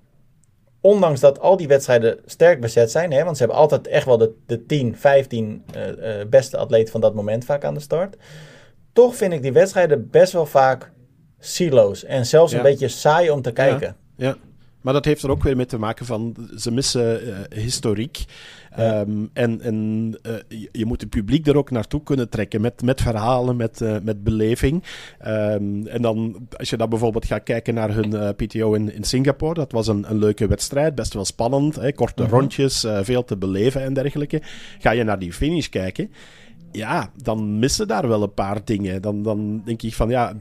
ondanks dat al die wedstrijden sterk bezet zijn, hè, want ze hebben altijd echt wel de, de 10, 15 uh, uh, beste atleten van dat moment vaak aan de start. Toch vind ik die wedstrijden best wel vaak silo's en zelfs een beetje saai om te kijken. Ja. Maar dat heeft er ook weer mee te maken van, ze missen uh, historiek. Um, en en uh, je moet het publiek er ook naartoe kunnen trekken met, met verhalen, met, uh, met beleving. Um, en dan, als je dan bijvoorbeeld gaat kijken naar hun PTO in, in Singapore, dat was een, een leuke wedstrijd, best wel spannend, hè, korte -huh. rondjes, veel te beleven en dergelijke. Ga je naar die finish kijken, ja, dan missen daar wel een paar dingen. Dan, dan denk ik van ja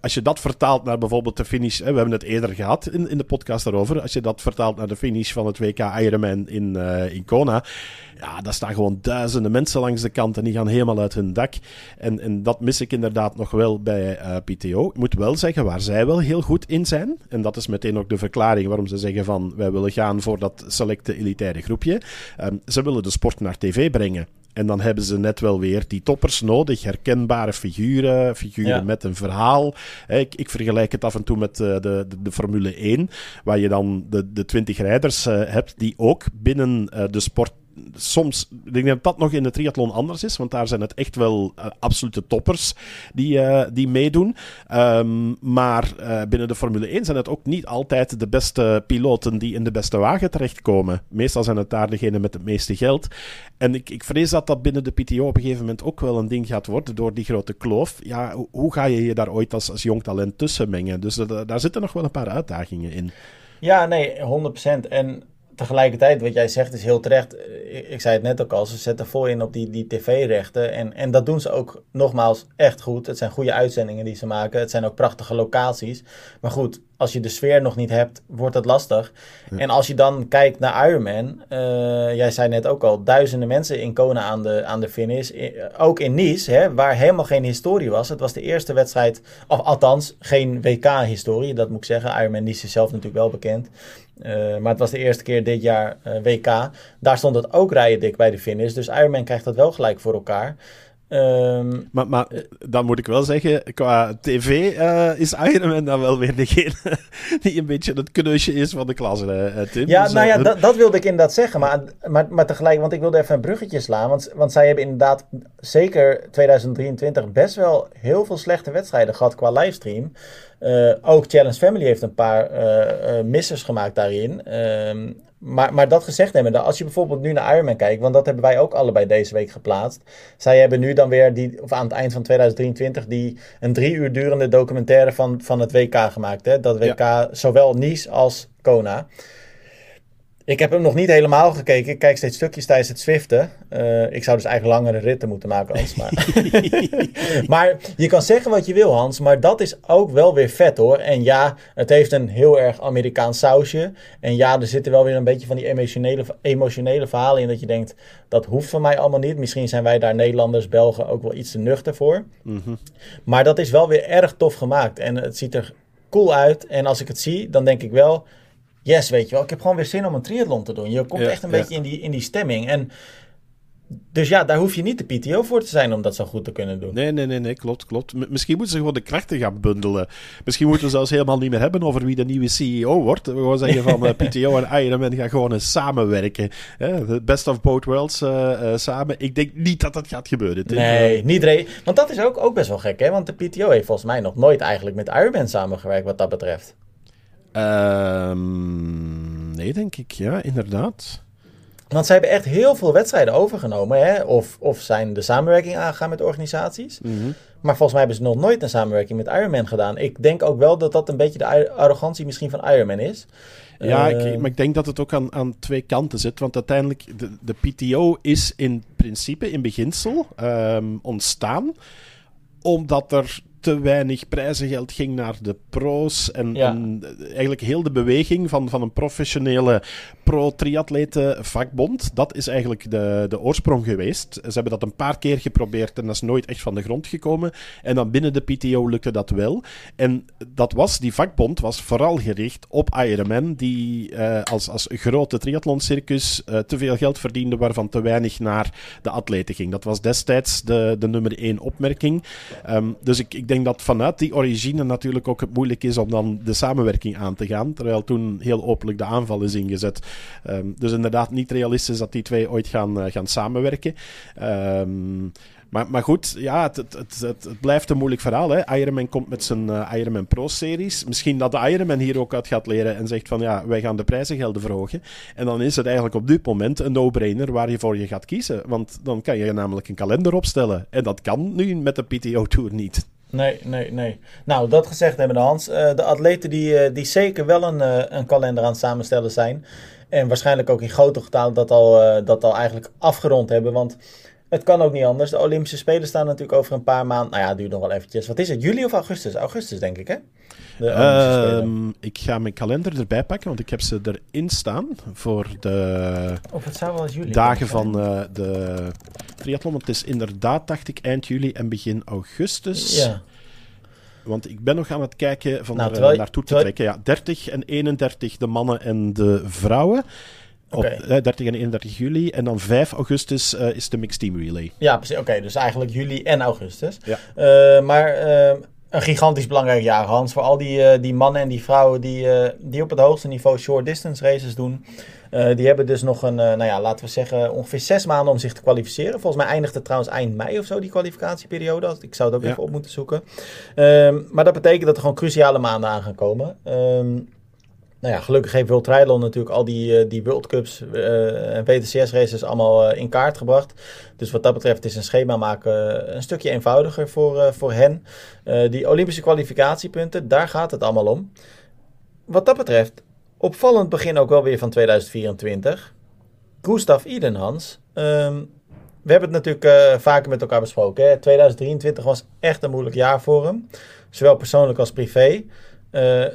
als je dat vertaalt naar bijvoorbeeld de finish, hè, we hebben het eerder gehad in, in de podcast daarover. Als je dat vertaalt naar de finish van het WK Ironman in, uh, in Kona. Ja, daar staan gewoon duizenden mensen langs de kant en die gaan helemaal uit hun dak. En, en dat mis ik inderdaad nog wel bij uh, PTO. Ik moet wel zeggen waar zij wel heel goed in zijn. En dat is meteen ook de verklaring waarom ze zeggen van wij willen gaan voor dat selecte elitaire groepje. Um, ze willen de sport naar tv brengen. En dan hebben ze net wel weer die toppers nodig. Herkenbare figuren, figuren ja. met een verhaal. Ik, ik, vergelijk het af en toe met de, de, de Formule 1, waar je dan de, de 20 rijders uh, hebt die ook binnen uh, de sport soms, ik denk dat dat nog in de triathlon anders is, want daar zijn het echt wel uh, absolute toppers die, uh, die meedoen. Um, maar uh, binnen de Formule 1 zijn het ook niet altijd de beste piloten die in de beste wagen terechtkomen. Meestal zijn het daar degenen met het meeste geld. En ik, ik vrees dat dat binnen de PTO op een gegeven moment ook wel een ding gaat worden door die grote kloof. Ja, hoe ga je je daar ooit als, als jong talent tussen mengen? Dus daar zitten nog wel een paar uitdagingen in. Ja, nee, 100%. En tegelijkertijd, wat jij zegt, is heel terecht. Ik, ik, zei het net ook al, ze zetten vol in op die, die tv-rechten. En, en dat doen ze ook nogmaals echt goed. Het zijn goede uitzendingen die ze maken. Het zijn ook prachtige locaties. Maar goed, als je de sfeer nog niet hebt, wordt het lastig. Ja. En als je dan kijkt naar Ironman, uh, jij zei net ook al, duizenden mensen in Kona aan de, aan de finish. Ook in Nice, hè, waar helemaal geen historie was. Het was de eerste wedstrijd, of althans geen WK-historie, dat moet ik zeggen. Ironman Nice is zelf natuurlijk wel bekend. Uh, maar het was de eerste keer dit jaar uh, WK. Daar stond het ook rijden dik bij de finish. Dus Ironman krijgt dat wel gelijk voor elkaar. Um, maar, maar dan moet ik wel zeggen, qua tv uh, is Ironman dan wel weer degene die een beetje het kneusje is van de klas, uh, Tim. Ja, dus, nou ja, dat, dat wilde ik inderdaad zeggen. Maar, maar, maar tegelijk, want ik wilde even een bruggetje slaan. Want, want zij hebben inderdaad zeker 2023 best wel heel veel slechte wedstrijden gehad qua livestream. Uh, ook Challenge Family heeft een paar uh, uh, missers gemaakt daarin. Um, maar, maar dat gezegd hebbende, als je bijvoorbeeld nu naar Ironman kijkt, want dat hebben wij ook allebei deze week geplaatst. Zij hebben nu dan weer, die, of aan het eind van 2023, die een drie uur durende documentaire van, van het WK gemaakt. Hè? Dat WK, ja. zowel Nice als Kona. Ik heb hem nog niet helemaal gekeken. Ik kijk steeds stukjes tijdens het Zwiften. Uh, ik zou dus eigenlijk langere ritten moeten maken, Hans. Maar... maar je kan zeggen wat je wil, Hans. Maar dat is ook wel weer vet, hoor. En ja, het heeft een heel erg Amerikaans sausje. En ja, er zitten wel weer een beetje van die emotionele, emotionele verhalen in. Dat je denkt, dat hoeft van mij allemaal niet. Misschien zijn wij daar Nederlanders, Belgen ook wel iets te nuchter voor. Mm -hmm. Maar dat is wel weer erg tof gemaakt. En het ziet er cool uit. En als ik het zie, dan denk ik wel yes, weet je wel, ik heb gewoon weer zin om een triathlon te doen. Je komt ja, echt een ja. beetje in die, in die stemming. En dus ja, daar hoef je niet de PTO voor te zijn om dat zo goed te kunnen doen. Nee, nee, nee, nee klopt, klopt. M misschien moeten ze gewoon de krachten gaan bundelen. Misschien moeten we zelfs helemaal niet meer hebben over wie de nieuwe CEO wordt. We gewoon zeggen van uh, PTO en Ironman gaan gewoon eens samenwerken. The best of both worlds uh, uh, samen. Ik denk niet dat dat gaat gebeuren. Nee, niet re Want dat is ook, ook best wel gek, hè? Want de PTO heeft volgens mij nog nooit eigenlijk met Ironman samengewerkt wat dat betreft. Um, nee, denk ik. Ja, inderdaad. Want ze hebben echt heel veel wedstrijden overgenomen. Hè? Of, of zijn de samenwerking aangegaan met organisaties. Mhm. Mm -hmm. Maar volgens mij hebben ze nog nooit een samenwerking met Ironman gedaan. Ik denk ook wel dat dat een beetje de arrogantie misschien van Ironman is. Ja, uh, ik, maar ik denk dat het ook aan, aan twee kanten zit. Want uiteindelijk, de, de PTO is in principe, in beginsel, um, ontstaan. Omdat er te weinig prijzengeld ging naar de pro's. En, ja. en, eigenlijk heel de beweging van, van een professionele pro-triatleten vakbond, dat is eigenlijk de, de oorsprong geweest. Ze hebben dat een paar keer geprobeerd en dat is nooit echt van de grond gekomen. En dan binnen de PTO lukte dat wel. En dat was, die vakbond was vooral gericht op Ironman, die uh, als, als grote triathlon-circus uh, te veel geld verdiende, waarvan te weinig naar de atleten ging. Dat was destijds de, de nummer één opmerking. Um, dus ik, ik denk dat vanuit die origine natuurlijk ook het moeilijk is om dan de samenwerking aan te gaan. Terwijl toen heel openlijk de aanval is ingezet. Um, dus inderdaad niet realistisch dat die twee ooit gaan, uh, gaan samenwerken. Um, Maar, maar goed, ja, het, het, het, blijft een moeilijk verhaal. Hè. Ironman komt met zijn uh, Ironman Pro-series. Misschien dat de Ironman hier ook uit gaat leren en zegt van ja, wij gaan de prijzengelden verhogen. En dan is het eigenlijk op dit moment een no-brainer waar je voor je gaat kiezen. Want dan kan je namelijk een kalender opstellen. En dat kan nu met de PTO-tour niet. Nee, nee, nee. Nou, dat gezegd hebben de Hans. Uh, de atleten die, uh, die zeker wel een, uh, een kalender aan het samenstellen zijn. En waarschijnlijk ook in grote getal dat al, dat al eigenlijk afgerond hebben. Want het kan ook niet anders. De Olympische Spelen staan natuurlijk over een paar maanden. Nou ja, het duurt nog wel eventjes. Wat is het? Juli of augustus? Augustus, denk ik, hè? De uh, ik ga mijn kalender erbij pakken, want ik heb ze erin staan voor de of het zou wel juli dagen van uh, de triathlon. Want het is inderdaad, dacht ik, eind juli en begin augustus. Ja. Want ik ben nog aan het kijken van nou, er, naartoe te trekken. Ja, 30 en 31 de mannen en de vrouwen. Op 30 en 31 juli. En dan 5 augustus uh, is de Mixed Team Relay. Ja, precies. Oké, dus eigenlijk juli en augustus. Ja. Uh, maar uh, een gigantisch belangrijk jaar, Hans. Voor al die, die mannen en die vrouwen die, die op het hoogste niveau short distance races doen. die hebben dus nog een, nou ja, laten we zeggen, ongeveer zes maanden om zich te kwalificeren. Volgens mij eindigt het trouwens eind mei of zo, die kwalificatieperiode. Ik zou het ook even op moeten zoeken. Ehm, maar dat betekent dat er gewoon cruciale maanden aan gaan komen. Um, nou ja, gelukkig heeft World Triathlon natuurlijk al die, uh, die World Cups uh, en WTCS races allemaal uh, in kaart gebracht. Dus wat dat betreft is een schema maken een stukje eenvoudiger voor, voor hen. die Olympische kwalificatiepunten, daar gaat het allemaal om. Wat dat betreft, opvallend begin ook wel weer van 2024. Gustav Idenhans. Um, we hebben het natuurlijk vaker met elkaar besproken. Hè? 2023 was echt een moeilijk jaar voor hem. Zowel persoonlijk als privé.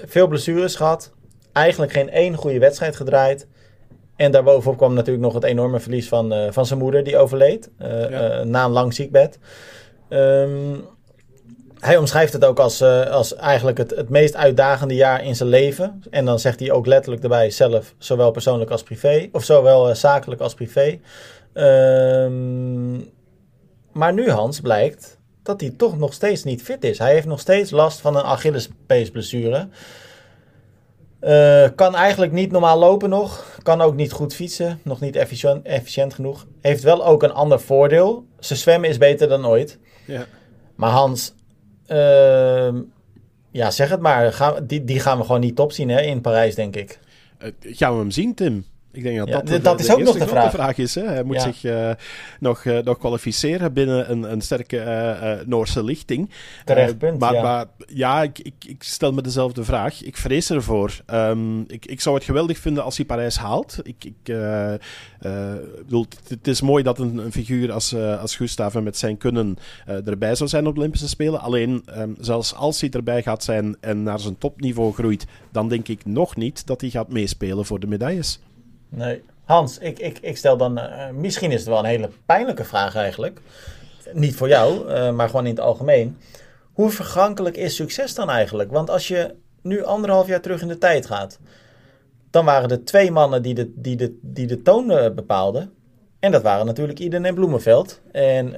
veel blessures gehad eigenlijk geen één goede wedstrijd gedraaid. En daarbovenop kwam natuurlijk nog het enorme verlies van, uh, van zijn moeder, die overleed. Uh, na een lang ziekbed. Um, hij omschrijft het ook als, als eigenlijk het, het meest uitdagende jaar in zijn leven. En dan zegt hij ook letterlijk erbij zelf, zowel persoonlijk als privé. Of zowel zakelijk als privé. Um, maar nu, Hans, blijkt dat hij toch nog steeds niet fit is. Hij heeft nog steeds last van een Achillespeesblessure. Uh, kan eigenlijk niet normaal lopen nog. Kan ook niet goed fietsen. Nog niet efficiënt, efficiënt genoeg. Heeft wel ook een ander voordeel. Zijn zwemmen is beter dan ooit. Ja. Maar Hans, uh, ja, zeg het maar. Die, die gaan we gewoon niet top zien hè, in Parijs, denk ik. Uh, gaan we hem zien, Tim? Ik denk dat ja, dat, dat is ook nog de vraag. vraag. is. Hè? Hij moet zich uh, nog, uh, nog kwalificeren binnen een, een sterke uh, Noorse lichting. Terecht punt, maar, ja. Maar ja, ik, ik, ik, stel me dezelfde vraag. Ik vrees ervoor. Um, ik, ik zou het geweldig vinden als hij Parijs haalt. Ik, ik bedoel, het is mooi dat een, een figuur als, als Gustav met zijn kunnen erbij zou zijn op de Olympische Spelen. Alleen, um, zelfs als hij erbij gaat zijn en naar zijn topniveau groeit, dan denk ik nog niet dat hij gaat meespelen voor de medailles. Nee. Hans, ik, ik, ik stel dan, uh, misschien is het wel een hele pijnlijke vraag eigenlijk. Niet voor jou, uh, maar gewoon in het algemeen. Hoe vergankelijk is succes dan eigenlijk? Want als je nu anderhalf jaar terug in de tijd gaat, dan waren er twee mannen die de, die de, die de toon uh, bepaalden. En dat waren natuurlijk Iden en Bloemenveld. En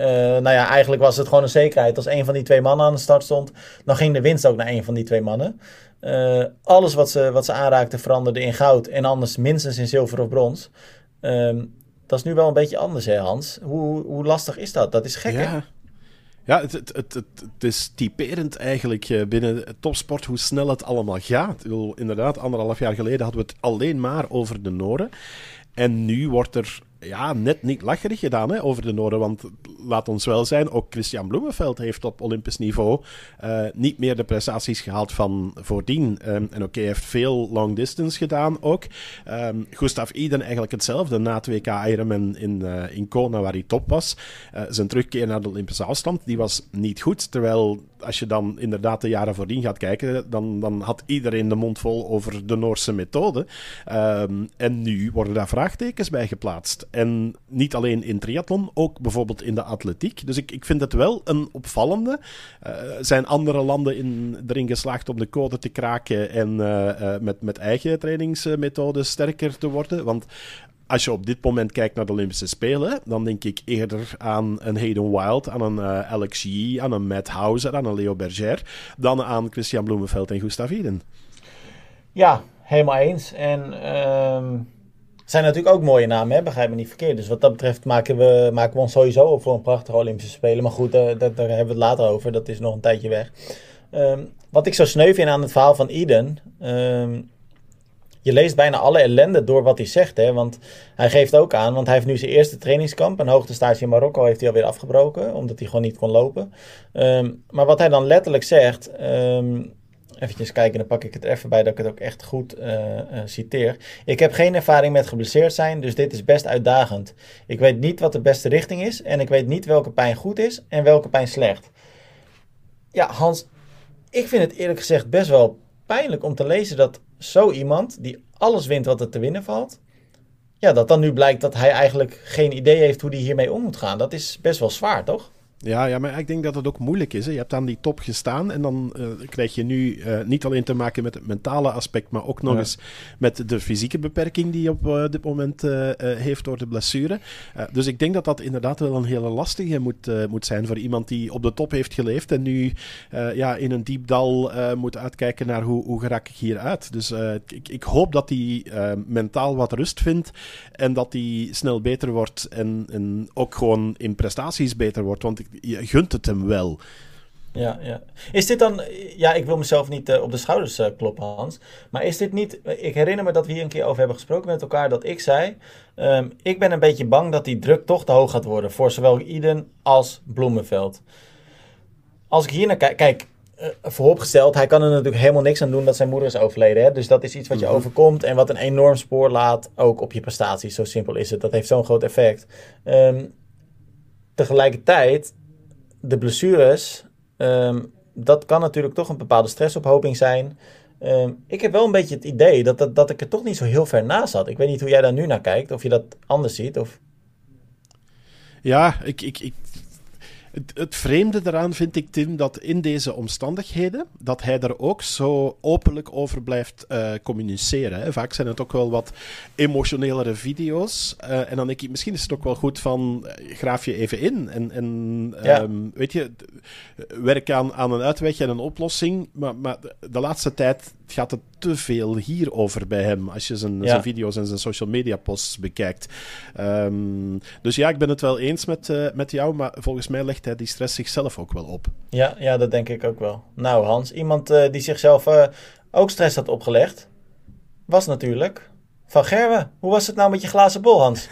nou ja, eigenlijk was het gewoon een zekerheid. Als een van die twee mannen aan de start stond, dan ging de winst ook naar een van die twee mannen. Uh, alles wat ze, wat ze aanraakten veranderde in goud. En anders minstens in zilver of brons. Uh, dat is nu wel een beetje anders, hè Hans? Hoe, hoe lastig is dat? Dat is gek, ja. hè? Ja, het, het, het, het, is typerend eigenlijk eh, binnen topsport hoe snel het allemaal gaat. Inderdaad, anderhalf jaar geleden hadden we het alleen maar over de Noorden. En nu wordt er ja, net niet lacherig gedaan hè, over de Noorden. Want laat ons wel zijn, ook Christian Bloemenveld heeft op Olympisch niveau uh, niet meer de prestaties gehaald van voordien. Um, en oké, heeft veel long distance gedaan ook. Um, Gustav Iden eigenlijk hetzelfde na 2K Ironman in, uh, in Kona, waar hij top was. Uh, zijn terugkeer naar de Olympische afstand, die was niet goed. Terwijl als je dan inderdaad de jaren voordien gaat kijken, dan, dan had iedereen de mond vol over de Noorse methode. Um, en nu worden daar vraagtekens bij geplaatst. En niet alleen in triathlon, ook bijvoorbeeld in de atletiek. Dus ik, ik vind het wel een opvallende. Uh, zijn andere landen in, erin geslaagd om de code te kraken en uh, uh, met, met eigen trainingsmethoden sterker te worden? Want als je op dit moment kijkt naar de Olympische Spelen, dan denk ik eerder aan een Hayden Wild, aan een uh, Alex Yee, aan een Matt Hauser, aan een Leo Berger, dan aan Christian Bloemenveld en Gustav Iden. Ja, helemaal eens. En... Um zijn natuurlijk ook mooie namen, hè? begrijp me niet verkeerd. Dus wat dat betreft maken we, maken we ons sowieso op voor een prachtige Olympische Spelen. Maar goed, daar, daar, hebben we het later over. Dat is nog een tijdje weg. Ehm, wat ik zo sneu vind aan het verhaal van Eden. Ehm, je leest bijna alle ellende door wat hij zegt. Hè? Want hij geeft ook aan, want hij heeft nu zijn eerste trainingskamp. Een hoogtestage in Marokko heeft hij alweer afgebroken, omdat hij gewoon niet kon lopen. Ehm, maar wat hij dan letterlijk zegt. Even kijken, dan pak ik het even bij dat ik het ook echt goed uh, citeer. Ik heb geen ervaring met geblesseerd zijn, dus dit is best uitdagend. Ik weet niet wat de beste richting is en ik weet niet welke pijn goed is en welke pijn slecht. Ja, Hans, ik vind het eerlijk gezegd best wel pijnlijk om te lezen dat zo iemand, die alles wint wat er te winnen valt, ja, dat dan nu blijkt dat hij eigenlijk geen idee heeft hoe hij hiermee om moet gaan. Dat is best wel zwaar, toch? Ja, ja, maar ik denk dat het ook moeilijk is. Hè. Je hebt aan die top gestaan en dan uh, krijg je nu uh, niet alleen te maken met het mentale aspect, maar ook nog ja. eens met de fysieke beperking die je op uh, dit moment heeft door de blessure. dus ik denk dat dat inderdaad wel een hele lastige moet, moet zijn voor iemand die op de top heeft geleefd en nu ja, in een diep dal moet uitkijken naar hoe, hoe raak ik hier uit. Dus ik, ik hoop dat hij mentaal wat rust vindt en dat hij snel beter wordt en, en ook gewoon in prestaties beter wordt. Want ik, je gunt het hem wel. Ja, ja. Is dit dan, ja, ik wil mezelf niet uh, op de schouders uh, kloppen, Hans. Maar is dit niet, ik herinner me dat we hier een keer over hebben gesproken met elkaar. Dat ik zei, um, ik ben een beetje bang dat die druk toch te hoog gaat worden. Voor zowel Iden als Bloemenveld. Als ik hier naar kijk, kijk, uh, vooropgesteld, hij kan er natuurlijk helemaal niks aan doen dat zijn moeder is overleden. Hè? Dus dat is iets wat je mm -hmm. overkomt en wat een enorm spoor laat, ook op je prestaties. Zo simpel is het. Dat heeft zo'n groot effect. Um, tegelijkertijd de blessures, um, dat kan natuurlijk toch een bepaalde stressophoping zijn. Um, ik heb wel een beetje het idee dat, dat, dat ik er toch niet zo heel ver naast zat. Ik weet niet hoe jij daar nu naar kijkt, of je dat anders ziet. Of... Ja, ik, ik, ik het, het, vreemde eraan vind ik, Tim, dat in deze omstandigheden, dat hij er ook zo openlijk over blijft uh, communiceren. Hè. Vaak zijn het ook wel wat emotionelere video's. Uh, en dan denk ik, misschien is het ook wel goed van, uh, graaf je even in. En, en ja. um, weet je, werk aan, aan een uitweg en een oplossing. Maar, maar de laatste tijd gaat het te veel hierover bij hem. Als je zijn, ja. zijn video's en zijn social media posts bekijkt. Um, dus ja, ik ben het wel eens met, uh, met jou. Maar volgens mij legt hij die stress zichzelf ook wel op. Ja, ja dat denk ik ook wel. Nou, Hans, iemand uh, die zichzelf uh, ook stress had opgelegd. Was natuurlijk van Gerwe. Hoe was het nou met je glazen bol, Hans?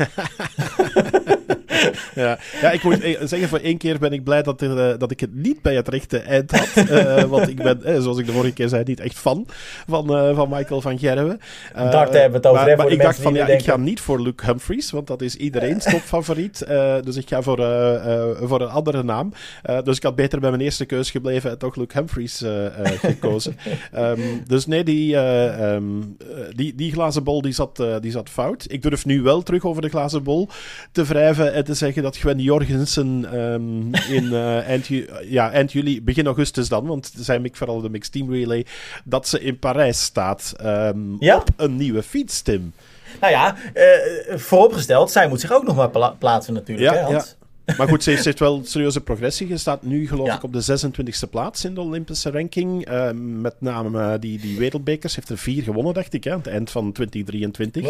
ja. ja, ik moet zeggen, voor één keer ben ik blij dat, er, uh, dat ik het niet bij het rechte eind had. Uh, want ik ben, uh, zoals ik de vorige keer zei, niet echt fan van, van Michael van Gerwen. Daar hebben we het over. Maar, maar ik dacht van, ja, denken. ik ga niet voor Luke Humphries, want dat is iedereen's topfavoriet. dus ik ga voor, voor een andere naam. dus ik had beter bij mijn eerste keus gebleven en toch Luke Humphries gekozen. um, dus nee, die, um, die, die glazen bol die zat, die zat fout. Ik durf nu wel terug over de glazen bol te wrijven en te zeggen dat Gwen Jorgensen um, in uh, eind, ja, eind juli, begin augustus dan, want zijn ik vooral de Mixed Team Relay, dat ze in Parijs staat um, ja? op een nieuwe fiets, Tim. Nou ja, uh, vooropgesteld, zij moet zich ook nog maar pla plaatsen natuurlijk, ja, hè, Hans? Ja. Maar goed, ze heeft, ze heeft wel serieuze progressie. Je staat nu geloof ja. ik op de 26e plaats in de Olympische ranking. Uh, met name uh, die, die wereldbekers. Heeft er vier gewonnen, dacht ik, hè, aan het eind van 2023.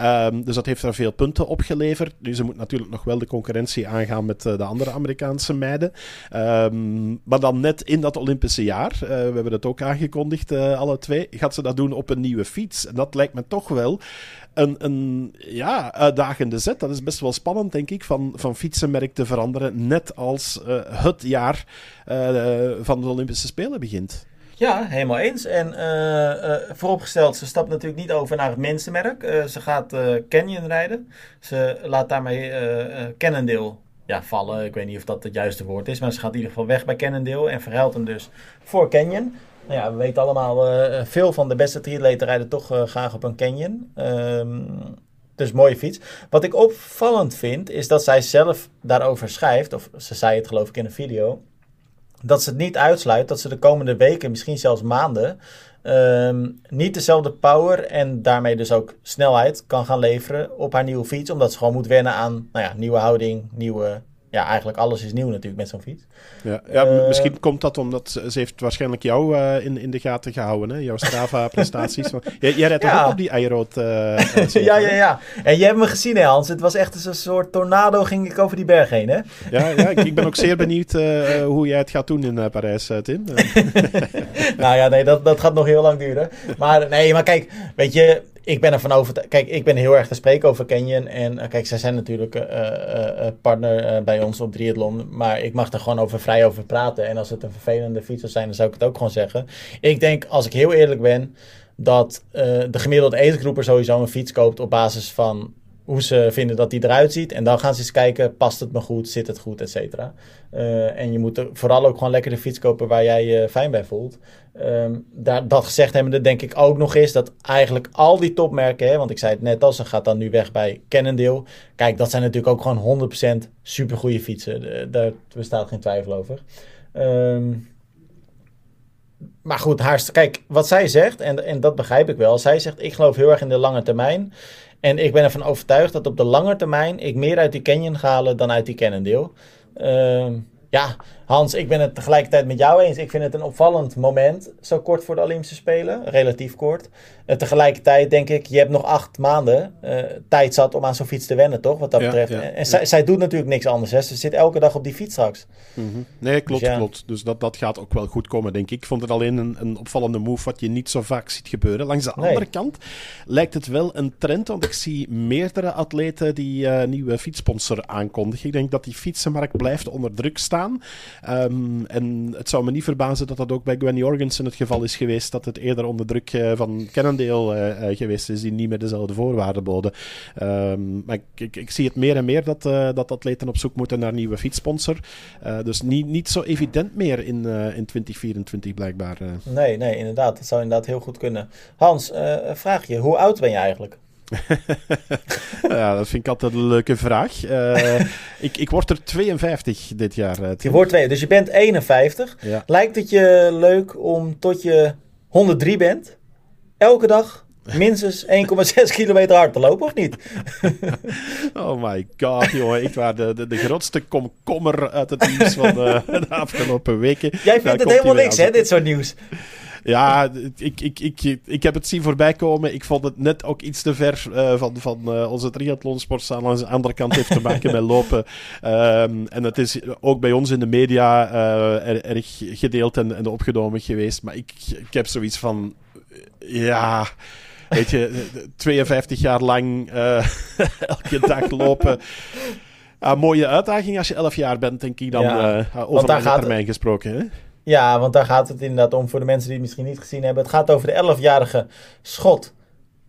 Um, dus dat heeft er veel punten opgeleverd. Nu, ze moet natuurlijk nog wel de concurrentie aangaan met uh, de andere Amerikaanse meiden. Um, maar dan net in dat Olympische jaar, we hebben het ook aangekondigd, alle twee, gaat ze dat doen op een nieuwe fiets. En dat lijkt me toch wel een, een ja, uitdagende zet. Dat is best wel spannend, denk ik, van, van fietsenmerk te veranderen. Net als uh, het jaar uh, van de Olympische Spelen begint. Ja, helemaal eens. En uh, vooropgesteld, ze stapt natuurlijk niet over naar het mensenmerk. Ze gaat Canyon rijden. Ze laat daarmee Cannondale ja, vallen. Ik weet niet of dat het juiste woord is. Maar ze gaat in ieder geval weg bij Cannondale. En verhuilt hem dus voor Canyon. Nou ja, we weten allemaal, uh, veel van de beste triatleten rijden toch uh, graag op een canyon. Um, dus mooie fiets. Wat ik opvallend vind, is dat zij zelf daarover schrijft, of ze zei het geloof ik in een video, dat ze het niet uitsluit dat ze de komende weken, misschien zelfs maanden, um, niet dezelfde power en daarmee dus ook snelheid kan gaan leveren op haar nieuwe fiets. Omdat ze gewoon moet wennen aan nou ja, nieuwe houding, nieuwe ja, eigenlijk alles is nieuw natuurlijk met zo'n fiets. Ja, ja misschien komt dat omdat ze, heeft waarschijnlijk jou in, in de gaten gehouden, hè? jouw Strava-prestaties. jij, jij rijdt toch ook op die Eyeroad? ja, ja, ja. En jij hebt me gezien, hè, Hans. Het was echt een soort tornado ging ik over die berg heen, hè? Ja, ja ik, ik ben ook zeer benieuwd hoe jij het gaat doen in Parijs, Tim. nou ja, nee, dat, dat gaat nog heel lang duren. Maar nee, maar kijk, weet je, ik ben ervan overtuigd. Kijk, ik ben heel erg te spreken over Canyon. En uh, kijk, zij zijn natuurlijk uh, partner bij ons op Triathlon. Maar ik mag er gewoon over vrij over praten. En als het een vervelende fiets zou zijn, dan zou ik het ook gewoon zeggen. Ik denk, als ik heel eerlijk ben, dat de gemiddelde agegroeper sowieso een fiets koopt op basis van hoe ze vinden dat die eruit ziet. En dan gaan ze eens kijken, past het me goed, zit het goed, et cetera. Uh, en je moet er vooral ook gewoon lekker de fiets kopen waar jij je fijn bij voelt. Um, daar, dat gezegd hebbende denk ik ook nog eens dat eigenlijk al die topmerken, hè, want ik zei het net al, ze gaat dan nu weg bij Cannondale. Kijk, dat zijn natuurlijk ook gewoon 100% supergoeie fietsen. Daar bestaat geen twijfel over. Um, maar goed, haar, kijk, wat zij zegt, en, en dat begrijp ik wel. Zij zegt, ik geloof heel erg in de lange termijn. En ik ben ervan overtuigd dat op de lange termijn ik meer uit die Canyon ga halen dan uit die Cannondale. Uh, ja, Hans, ik ben het tegelijkertijd met jou eens. Ik vind het een opvallend moment, zo kort voor de Olympische Spelen, relatief kort. Uh, tegelijkertijd denk ik, je hebt nog acht maanden uh, tijd zat om aan zo'n fiets te wennen, toch? Wat dat betreft. En zij, zij, doet natuurlijk niks anders. Hè. Ze zit elke dag op die fiets straks. Mm -hmm. Nee, klopt, dus klopt. Dus dat, dat gaat ook wel goed komen, denk ik. Ik vond het alleen een, een opvallende move wat je niet zo vaak ziet gebeuren. Langs de andere kant lijkt het wel een trend, want ik zie meerdere atleten die uh, nieuwe fietssponsor aankondigen. Ik denk dat die fietsenmarkt blijft onder druk staan. Um, en het zou me niet verbazen dat dat ook bij Gwenny Jorgensen het geval is geweest, dat het eerder onder druk uh, van Cannondale uh, geweest is, die niet meer dezelfde voorwaarden boden. Um, maar ik, ik, ik, zie het meer en meer dat, dat atleten op zoek moeten naar nieuwe fietssponsor. dus niet, niet zo evident meer in, in 2024 blijkbaar. Nee, nee, inderdaad. Dat zou inderdaad heel goed kunnen. Hans, vraag je, hoe oud ben je eigenlijk? ja, dat vind ik altijd een leuke vraag. Uh, ik, ik word er 52 dit jaar. Uh, je wordt twee, dus je bent 51. Ja. Lijkt het je leuk om tot je 103 bent, elke dag minstens 1,6 kilometer hard te lopen, of niet? oh my god, jongen. Ik was de, de, de grootste komkommer uit het nieuws van de, de afgelopen weken. Jij vindt het helemaal niks, hè, dit soort nieuws? Ja, ik, ik, ik, ik heb het zien voorbij komen. Ik vond het net ook iets te ver uh, van, van uh, onze triathlonsportzaal. Aan de andere kant heeft te maken met lopen. Um, en het is ook bij ons in de media uh, erg gedeeld en, en opgenomen geweest. Maar ik, ik heb zoiets van... Ja... Weet je, 52 jaar lang elke dag lopen. Uh, mooie uitdaging als je 11 jaar bent, denk ik dan, ja, over de termijn gesproken. Hè? Ja, want daar gaat het inderdaad om voor de mensen die het misschien niet gezien hebben. Het gaat over de 11-jarige schot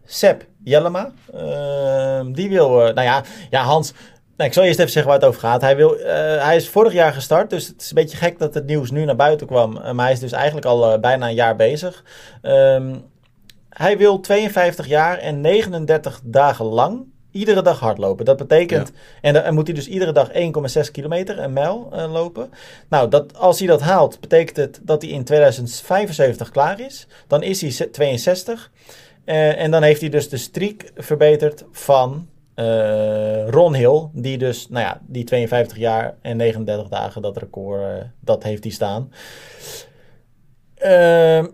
Seb Jellema. Uh, die wil, uh, nou ja, ja Hans, nou, ik zal eerst even zeggen waar het over gaat. Hij, wil, uh, hij is vorig jaar gestart, dus het is een beetje gek dat het nieuws nu naar buiten kwam. maar hij is dus eigenlijk al bijna een jaar bezig. Um, hij wil 52 jaar en 39 dagen lang iedere dag hardlopen. Dat betekent, en dan moet hij dus iedere dag 1,6 kilometer, een mijl uh, lopen. Nou, dat, als hij dat haalt, betekent het dat hij in 2075 klaar is. Dan is hij 62. Uh, en dan heeft hij dus de streak verbeterd van uh, Ron Hill, die dus, nou ja, die 52 jaar en 39 dagen, dat record, dat heeft hij staan. Ehm,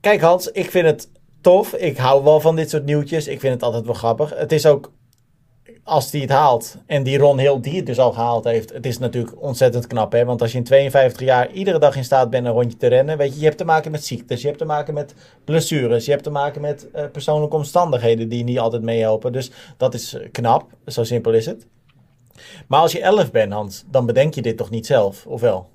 kijk Hans, ik vind het tof. Ik hou wel van dit soort nieuwtjes. Ik vind het altijd wel grappig. Het is ook als die het haalt, en die Ron Hill die het dus al gehaald heeft, het is natuurlijk ontzettend knap. Hè? Want als je in 52 jaar iedere dag in staat bent een rondje te rennen, weet je, je hebt te maken met ziektes, je hebt te maken met blessures, je hebt te maken met uh, persoonlijke omstandigheden die niet altijd meehelpen. Dus dat is knap, zo simpel is het. Maar als je 11 bent, Hans, dan bedenk je dit toch niet zelf, of wel?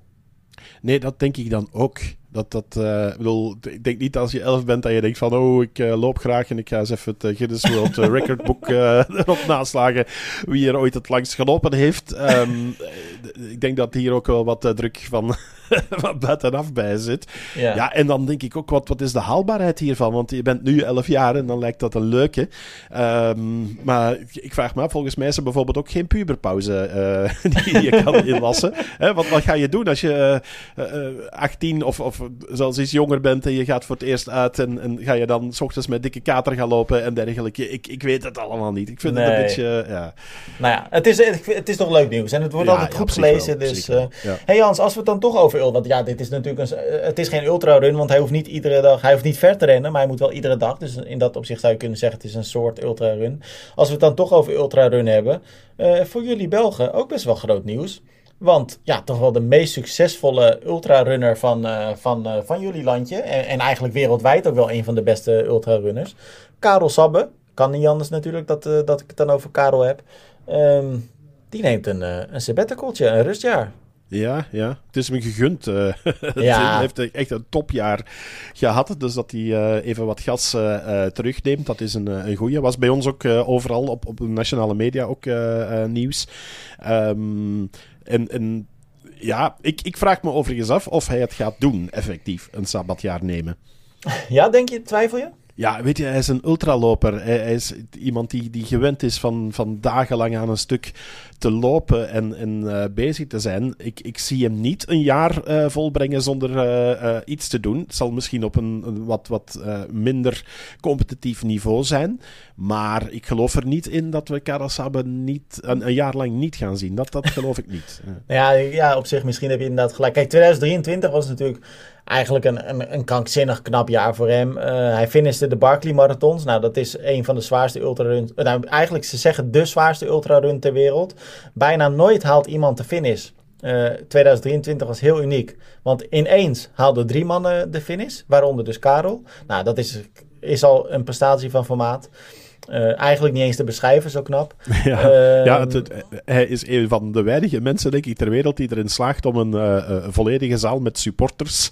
Nee, dat denk ik dan ook. Dat, dat, uh, bedoel, ik denk niet als je elf bent dat je denkt van, oh, ik uh, loop graag en ik ga eens even het uh, Guinness World Record Book erop naslagen wie er ooit het langst gelopen heeft. Um, ik denk dat hier ook wel wat druk van, wat buitenaf bij zit. Ja. ja. en dan denk ik ook, wat, wat is de haalbaarheid hiervan? Want je bent nu 11 jaar en dan lijkt dat een leuke. Um, maar ik vraag me af, volgens mij is er bijvoorbeeld ook geen puberpauze die je kan inlassen. Hè, wat, wat ga je doen als je uh, uh, 18 of, of zelfs iets jonger bent en je gaat voor het eerst uit en, en ga je dan s ochtends met dikke kater gaan lopen en dergelijke? Ik, ik weet het allemaal niet. Ik vind het een beetje, ja... Nou ja, het is, het is toch leuk nieuws en het wordt altijd goed gelezen. dus, uh, hey Jans, als we het dan toch over... Want ja, dit is natuurlijk een, eh, het is geen ultra-run, want hij hoeft niet iedere dag... Hij hoeft niet ver te rennen, maar hij moet wel iedere dag. Dus in dat opzicht zou je kunnen zeggen, het is een soort ultra-run. Als we het dan toch over ultra-run hebben... Uh, voor jullie Belgen ook best wel groot nieuws. Want ja, toch wel de meest succesvolle ultrarunner van, uh, van, uh, van jullie landje. En, en, eigenlijk wereldwijd ook wel een van de beste ultrarunners. Karel Sabbe. Kan niet anders natuurlijk dat, uh, dat ik het dan over Karel heb. Um, die neemt een, een een rustjaar. Ja, ja. Het is hem gegund. Uh, ja. Hij heeft echt een topjaar gehad. Dus dat hij uh, even wat gas uh, terugneemt, dat is een, een goeie. Was bij ons ook overal op, op de nationale media ook nieuws. Um, en, en ja, ik, ik vraag me overigens af of hij het gaat doen, effectief, een sabbatjaar nemen. Ja, denk je? Twijfel je? Ja, weet je, hij is een ultraloper. Hij, hij is iemand die, die gewend is van, van dagenlang aan een stuk te lopen en, en uh, bezig te zijn. Ik, ik zie hem niet een jaar uh, volbrengen zonder uh, iets te doen. Het zal misschien op een, een wat, wat minder competitief niveau zijn. Maar ik geloof er niet in dat we Karasabe niet, een, een, jaar lang niet gaan zien. Dat, dat geloof ik niet. ja, ja, op zich misschien heb je inderdaad gelijk. Kijk, 2023 was natuurlijk eigenlijk een, een, een krankzinnig knap jaar voor hem. Uh, hij finishte de Barkley Marathons. Nou, dat is een van de zwaarste ultraruns. Nou, eigenlijk ze zeggen de zwaarste ultrarun ter wereld. Bijna nooit haalt iemand de finish. Uh, eh, 2023 was heel uniek. Want ineens haalden drie mannen de finish, waaronder dus Karel. Nou, dat is, is al een prestatie van formaat. Uh, eigenlijk niet eens te beschrijven, zo knap. Ja, uh, ja het, hij is een van de weinige mensen, denk ik, ter wereld die erin slaagt om een uh, volledige zaal met supporters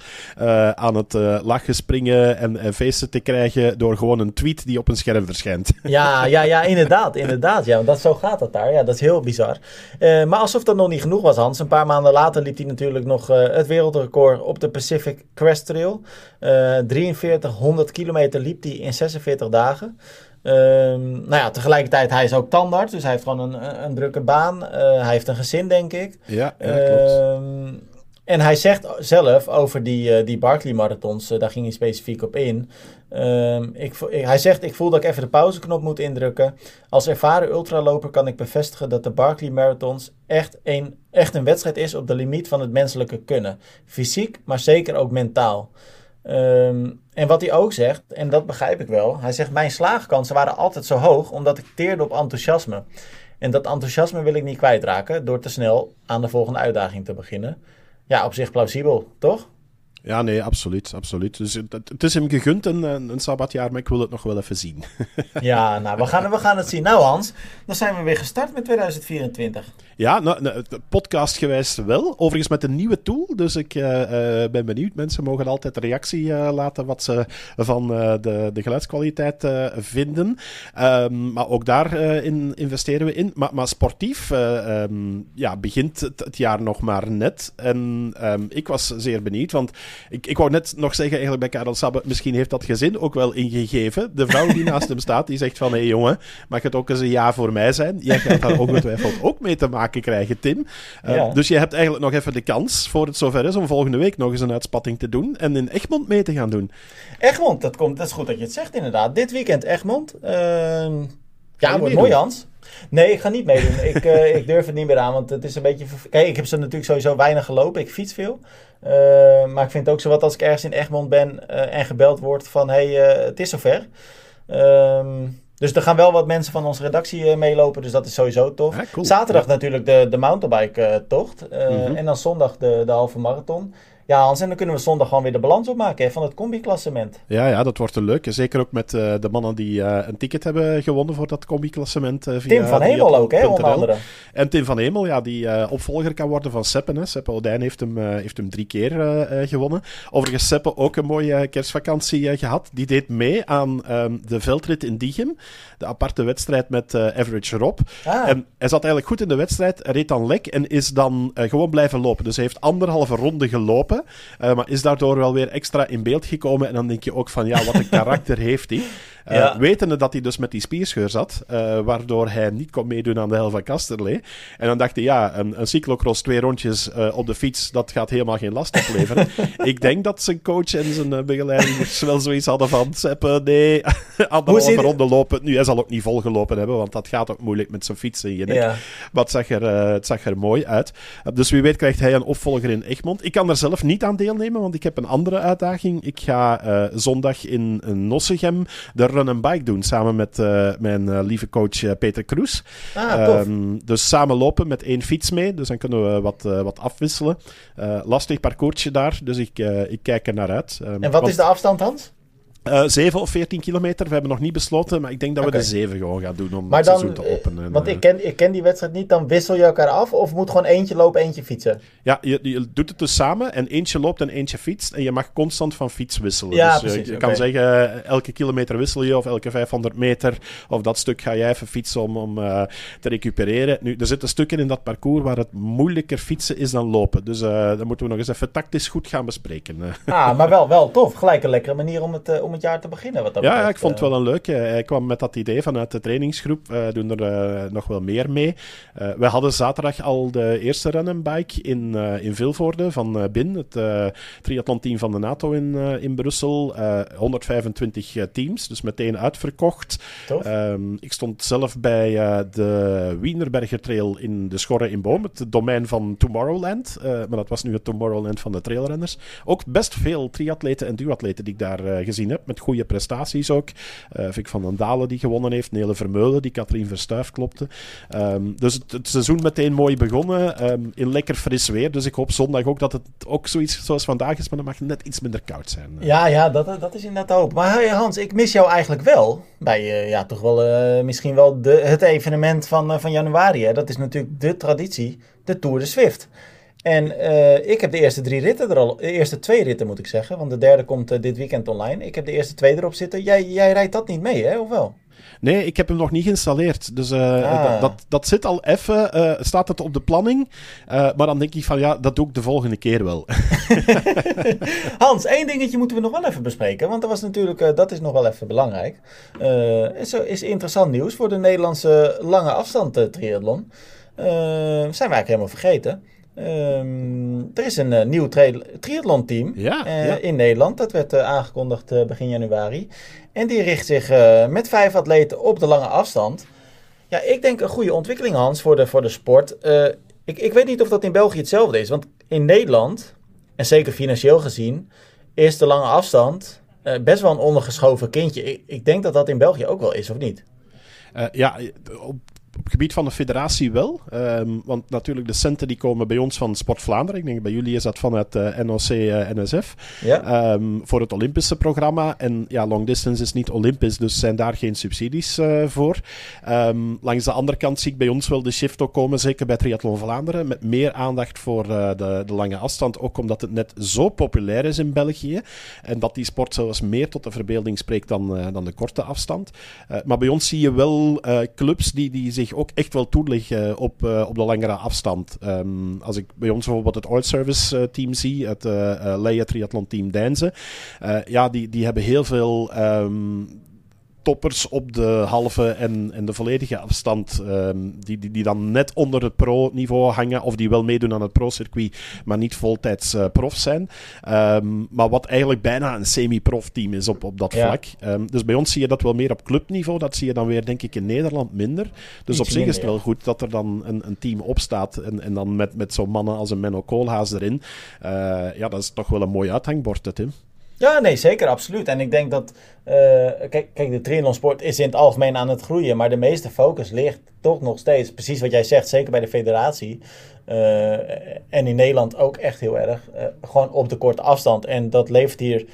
aan het lachen springen en, en, feesten te krijgen door gewoon een tweet die op een scherm verschijnt. Ja, ja, ja inderdaad, inderdaad. Ja, dat, zo gaat dat daar. Ja, dat is heel bizar. maar alsof dat nog niet genoeg was, Hans. Een paar maanden later liep hij natuurlijk nog het wereldrecord op de Pacific Crest Trail. 4300 kilometer liep hij in 46 dagen. Um, nou ja, tegelijkertijd, hij is ook tandarts, dus hij heeft gewoon een, een drukke baan. Uh, hij heeft een gezin, denk ik. Ja, ja klopt. Um, en hij zegt zelf over die, uh, die Barkley-marathons, uh, daar ging hij specifiek op in. Um, ik, hij zegt, ik voel dat ik even de pauzeknop moet indrukken. Als ervaren ultraloper kan ik bevestigen dat de Barkley-marathons echt een, echt een wedstrijd is op de limiet van het menselijke kunnen. Fysiek, maar zeker ook mentaal. Um, en wat hij ook zegt, en dat begrijp ik wel, hij zegt: Mijn slaagkansen waren altijd zo hoog omdat ik teerde op enthousiasme. En dat enthousiasme wil ik niet kwijtraken door te snel aan de volgende uitdaging te beginnen. Ja, op zich plausibel, toch? Ja, nee, absoluut. absoluut. Dus het, het is hem gegund, een, een sabbatjaar, maar ik wil het nog wel even zien. ja, nou, we gaan, we gaan het zien. Nou, Hans, dan zijn we weer gestart met 2024. Ja, nou, nou, podcast gewijs wel. Overigens met een nieuwe tool. Dus ik uh, ben benieuwd. Mensen mogen altijd reactie uh, laten wat ze van de, de geluidskwaliteit vinden. Um, maar ook daar in investeren we in. Maar, maar sportief um, ja, begint het, het, jaar nog maar net. En um, ik was zeer benieuwd, want ik, ik wou net nog zeggen eigenlijk bij Karel Sabbe, misschien heeft dat gezin ook wel ingegeven. De vrouw die naast hem staat, die zegt van, hé hey, jongen, mag het ook eens een jaar voor mij zijn? Jij gaat daar ongetwijfeld ook mee te maken krijgen, Tim. Uh, Dus je hebt eigenlijk nog even de kans, voor het zover is, om volgende week nog eens een uitspatting te doen en in Egmond mee te gaan doen. Egmond, dat, komt, dat is goed dat je het zegt inderdaad. Dit weekend Egmond. Uh, ja, wordt mooi Hans. Nee, ik ga niet meedoen. ik, uh, ik durf het niet meer aan, want het is een beetje... Kijk, ik heb ze natuurlijk sowieso weinig gelopen. Ik fiets veel. Uh, maar ik vind het ook zo wat als ik ergens in Egmond ben uh, en gebeld wordt van... Hé, hey, het is zover. Ehm dus er gaan wel wat mensen van onze redactie meelopen, dus dat is sowieso tof. Zaterdag natuurlijk de, de mountainbike-tocht. Uh, mm -hmm. En dan zondag de, de halve marathon. Ja, Hans, en dan kunnen we zondag gewoon weer de balans opmaken hè, van het combi-klassement. Ja, ja, dat wordt een leuke. Zeker ook met uh, de mannen die uh, een ticket hebben gewonnen voor dat combi-klassement. Uh, Tim van Hemel ook, hè, onder andere. En Tim van Hemel, ja, die opvolger kan worden van Seppen. Hè. Seppe Odijn heeft hem, heeft hem drie keer gewonnen. Overigens, Seppe ook een mooie kerstvakantie gehad. Die deed mee aan um, de veldrit in Diegem. De aparte wedstrijd met Average Rob. Ah. En hij zat eigenlijk goed in de wedstrijd, reed dan lek en is dan gewoon blijven lopen. Dus hij heeft anderhalve ronde gelopen. Uh, maar is daardoor wel weer extra in beeld gekomen. En dan denk je ook van, ja, wat een karakter heeft hij. Uh, ja. Wetende dat hij dus met die spierscheur zat, uh, waardoor hij niet kon meedoen aan de hel van Kasterlee. En dan dacht hij, ja, een, een cyclocross, twee rondjes uh, op de fiets, dat gaat helemaal geen last opleveren. ik denk dat zijn coach en zijn begeleiders wel zoiets hadden van, Seppe, nee, anderhalve ronde lopen. Nu, hij zal ook niet volgelopen hebben, want dat gaat ook moeilijk met zijn fiets in je nek. Ja. Maar het zag, er, het zag er mooi uit. dus wie weet krijgt hij een opvolger in Egmond. Ik kan er zelf niet aan deelnemen, want ik heb een andere uitdaging. Ik ga zondag in Nossegem de run and bike doen samen met uh, mijn uh, lieve coach uh, Peter Kroes. Ah. Um, dus samen lopen met één fiets mee. Dus dan kunnen we wat, wat afwisselen. lastig parcoursje daar, dus ik, ik kijk er naar uit. Um, en wat want... is de afstand, Hans? Uh, eh, 7 of 14 kilometer. We hebben nog niet besloten, maar ik denk dat we de 7 gewoon gaan doen om maar het dan, seizoen te openen. Want ik ken, ik ken die wedstrijd niet. Dan wissel je elkaar af of moet gewoon eentje lopen, eentje fietsen? Ja, je, je doet het dus samen en eentje loopt en eentje fietst. En je mag constant van fiets wisselen. Ja, dus precies, je okay. kan zeggen, elke kilometer wissel je of elke 500 meter. Of dat stuk ga jij even fietsen om, om uh, te recupereren. Nu, er zitten stukken in dat parcours waar het moeilijker fietsen is dan lopen. Dus uh, dat moeten we nog eens even tactisch goed gaan bespreken. Ah, maar wel, wel tof. Gelijk een lekkere manier om het, om het jaar te beginnen. Wat dat ja, ik vond het wel een leuk. Hij kwam met dat idee vanuit de trainingsgroep. We doen er nog wel meer mee. We hadden zaterdag al de eerste run bike in, in Vilvoorde van BIN, het triathlon-team van de NATO in, in Brussel. 125 teams, dus meteen uitverkocht. Um, ik stond zelf bij de Wienerberger Trail in de Schorre in Boom, het domein van Tomorrowland. maar dat was nu het Tomorrowland van de trailrenners. Ook best veel triatleten en duatleten die ik daar gezien heb, met goede prestaties ook. Uh, Vic van den Dalen die gewonnen heeft, Nele Vermeulen die Katrien Verstuif klopte. Um, dus het, seizoen meteen mooi begonnen, um, in lekker fris weer. Dus ik hoop zondag ook dat het ook zoiets zoals vandaag is, maar dan mag het net iets minder koud zijn. Ja, ja dat, dat is inderdaad hoop. Maar Hans, ik mis jou eigenlijk wel bij uh, ja, toch wel misschien wel de, het evenement van, van januari. Hè? Dat is natuurlijk de traditie, de Tour de Swift. En uh, ik heb de eerste drie ritten er al, de eerste twee ritten moet ik zeggen, want de derde komt uh, dit weekend online. Ik heb de eerste twee erop zitten. Jij, jij rijdt dat niet mee, hè, of wel? Nee, ik heb hem nog niet geïnstalleerd. Dus uh, ah. dat, dat, dat, zit al even, staat het op de planning. maar dan denk ik van ja, dat doe ik de volgende keer wel. Hans, één dingetje moeten we nog wel even bespreken. Want dat was natuurlijk, dat is nog wel even belangrijk. is, is interessant nieuws voor de Nederlandse lange afstand triathlon. zijn we eigenlijk helemaal vergeten. Um, er is een uh, nieuw triathlon-team ja, uh, ja. in Nederland. Dat werd uh, aangekondigd begin januari. En die richt zich met vijf atleten op de lange afstand. Ja, ik denk een goede ontwikkeling, Hans, voor de, voor de sport. ik, ik weet niet of dat in België hetzelfde is. Want in Nederland, en zeker financieel gezien, is de lange afstand best wel een ondergeschoven kindje. Ik, ik, denk dat dat in België ook wel is, of niet? ja, op op het gebied van de federatie wel. Um, want natuurlijk de centen die komen bij ons van Sport Vlaanderen. Ik denk bij jullie is dat vanuit uh, eh, NOC-NSF. Uh, ja. um, voor het Olympische programma. En ja, long distance is niet Olympisch, dus zijn daar geen subsidies uh, voor. Um, langs de andere kant zie ik bij ons wel de shift ook komen, zeker bij Triathlon Vlaanderen. Met meer aandacht voor de, de, lange afstand. Ook omdat het net zo populair is in België. En dat die sport zelfs meer tot de verbeelding spreekt dan, dan de korte afstand. maar bij ons zie je wel clubs die, die ook echt wel toeleggen op, uh, op de langere afstand. Um, als ik bij ons bijvoorbeeld het Oil Service uh, team zie, het uh, Leia Triathlon team Deinze, ja, die, die hebben heel veel um, toppers op de halve en, en de volledige afstand, um, die, die, die dan net onder het pro-niveau hangen, of die wel meedoen aan het pro-circuit, maar niet voltijds uh, prof zijn. Um, maar wat eigenlijk bijna een semi-prof team is op, op dat ja. vlak. Um, dus bij ons zie je dat wel meer op clubniveau. Dat zie je dan weer, denk ik, in Nederland minder. Dus Iets op zich minder, is het wel ja. goed dat er dan een, een team opstaat en, en dan met, met zo'n mannen als een Menno Koolhaas erin. Uh, ja, dat is toch wel een mooi uithangbord, Tim. Ja, nee, zeker, absoluut. En ik denk dat, uh, kijk, kijk, de triathlonsport is in het algemeen aan het groeien, maar de meeste focus ligt toch nog steeds, precies wat jij zegt, zeker bij de federatie. Uh, en in Nederland ook echt heel erg, uh, gewoon op de korte afstand. En dat levert hier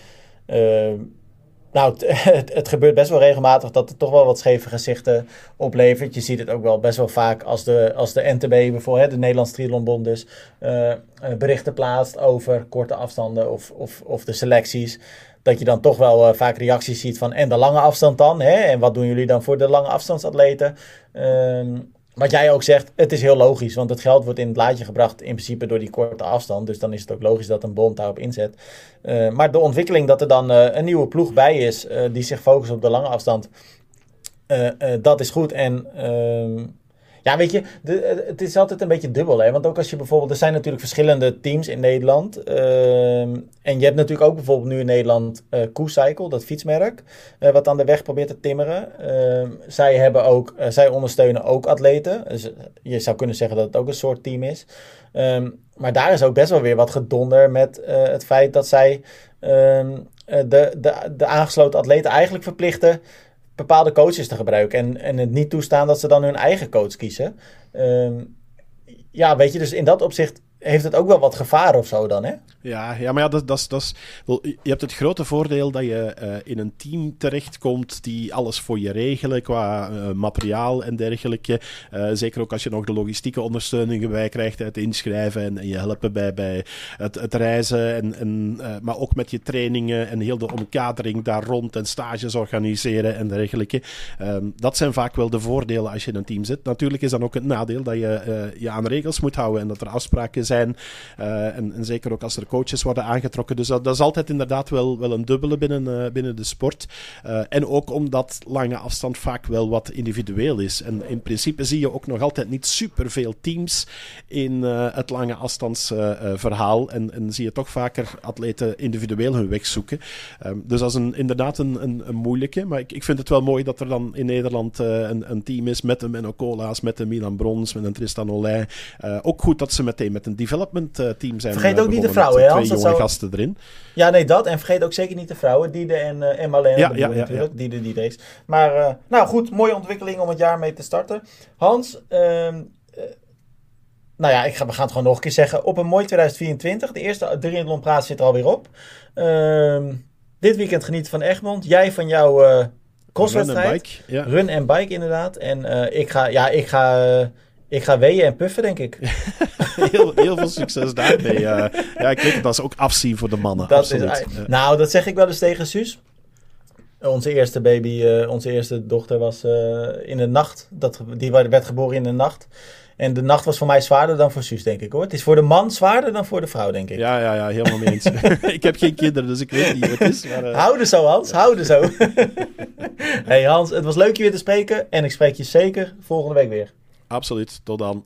nou, het, het, gebeurt best wel regelmatig dat het toch wel wat scheve gezichten oplevert. Je ziet het ook wel best wel vaak als de, als de NTB bijvoorbeeld, de Nederlandse Triathlonbond dus, uh, berichten plaatst over korte afstanden of, of, of de selecties. Dat je dan toch wel uh, vaak reacties ziet van en de lange afstand dan? Hè? En wat doen jullie dan voor de lange afstandsatleten? Uh, wat jij ook zegt, het is heel logisch, want het geld wordt in het laadje gebracht in principe door die korte afstand. Dus dan is het ook logisch dat een bond daarop inzet. Uh, maar de ontwikkeling dat er dan uh, een nieuwe ploeg bij is uh, die zich focust op de lange afstand, dat is goed. En ehm, ja, weet je, de, het is altijd een beetje dubbel. Hè? Want ook als je bijvoorbeeld, er zijn natuurlijk verschillende teams in Nederland. Ehm, en je hebt natuurlijk ook bijvoorbeeld nu in Nederland uh, Cycle, dat fietsmerk, uh, wat aan de weg probeert te timmeren. Uh, zij, hebben ook, zij ondersteunen ook atleten. Dus je zou kunnen zeggen dat het ook een soort team is. Um, maar daar is ook best wel weer wat gedonder met het feit dat zij de, de, de aangesloten atleten eigenlijk verplichten bepaalde coaches te gebruiken. En, en het niet toestaan dat ze dan hun eigen coach kiezen. Um, ja, weet je, dus in dat opzicht heeft het ook wel wat gevaar of zo dan, hè? Ja, ja maar ja, dat, dat, dat is, je hebt het grote voordeel dat je uh, in een team terechtkomt die alles voor je regelen qua uh, materiaal en dergelijke. Uh, zeker ook als je nog de logistieke ondersteuning erbij krijgt, het inschrijven en, je helpen bij, bij het, het reizen. En, en, maar ook met je trainingen en heel de omkadering daar rond en stages organiseren en dergelijke. Um, dat zijn vaak wel de voordelen als je in een team zit. Natuurlijk is dan ook het nadeel dat je je aan regels moet houden en dat er afspraken zijn. En, en zeker ook als er coaches worden aangetrokken. Dus dat, is altijd inderdaad wel, wel een dubbele binnen, uh, binnen de sport. Uh, en ook omdat lange afstand vaak wel wat individueel is. En in principe zie je ook nog altijd niet superveel teams in het lange afstandsverhaal. en, en zie je toch vaker atleten individueel hun weg zoeken. Um, dus dat is een, inderdaad een, een, een, moeilijke. Maar ik, ik vind het wel mooi dat er dan in Nederland een, een team is met de Menno Cola's, met de Milan Brons, met een Tristan Olij. ook goed dat ze meteen met een development team zijn. Vergeet ook niet de vrouwen, twee jonge zou... gasten erin. Ja, nee, dat. En vergeet ook zeker niet de vrouwen. Diede en, uh, en Marlene ja, ja, ja, natuurlijk. Ja. Diede, die race. Maar, uh, nou goed, mooie ontwikkeling om het jaar mee te starten. Hans, uh, nou ja, ik ga, we gaan het gewoon nog een keer zeggen. Op een mooi 2024. De eerste drie praat zit er alweer op. Ehm, dit weekend genieten van Egmond. Jij van jouw crosswedstrijd. Run en bike. Ja. Run en bike, inderdaad. En ik ga, ja, ik ga... Ik ga weeën en puffen, denk ik. heel, heel veel succes daarmee. Uh, ja, ik weet het, dat is ook afzien voor de mannen. Dat is, nou, dat zeg ik wel eens tegen Suus. Onze eerste baby, uh, onze eerste dochter was uh, in de nacht. Dat, die werd geboren in de nacht. En de nacht was voor mij zwaarder dan voor Suus, denk ik hoor. Het is voor de man zwaarder dan voor de vrouw, denk ik. Ja, ja, ja, helemaal mee eens. ik heb geen kinderen, dus ik weet niet wat het is. Maar, uh... Houden zo, Hans. Houden zo. hey Hans, het was leuk je weer te spreken. En ik spreek je zeker volgende week weer. Absoluut. Tot dan.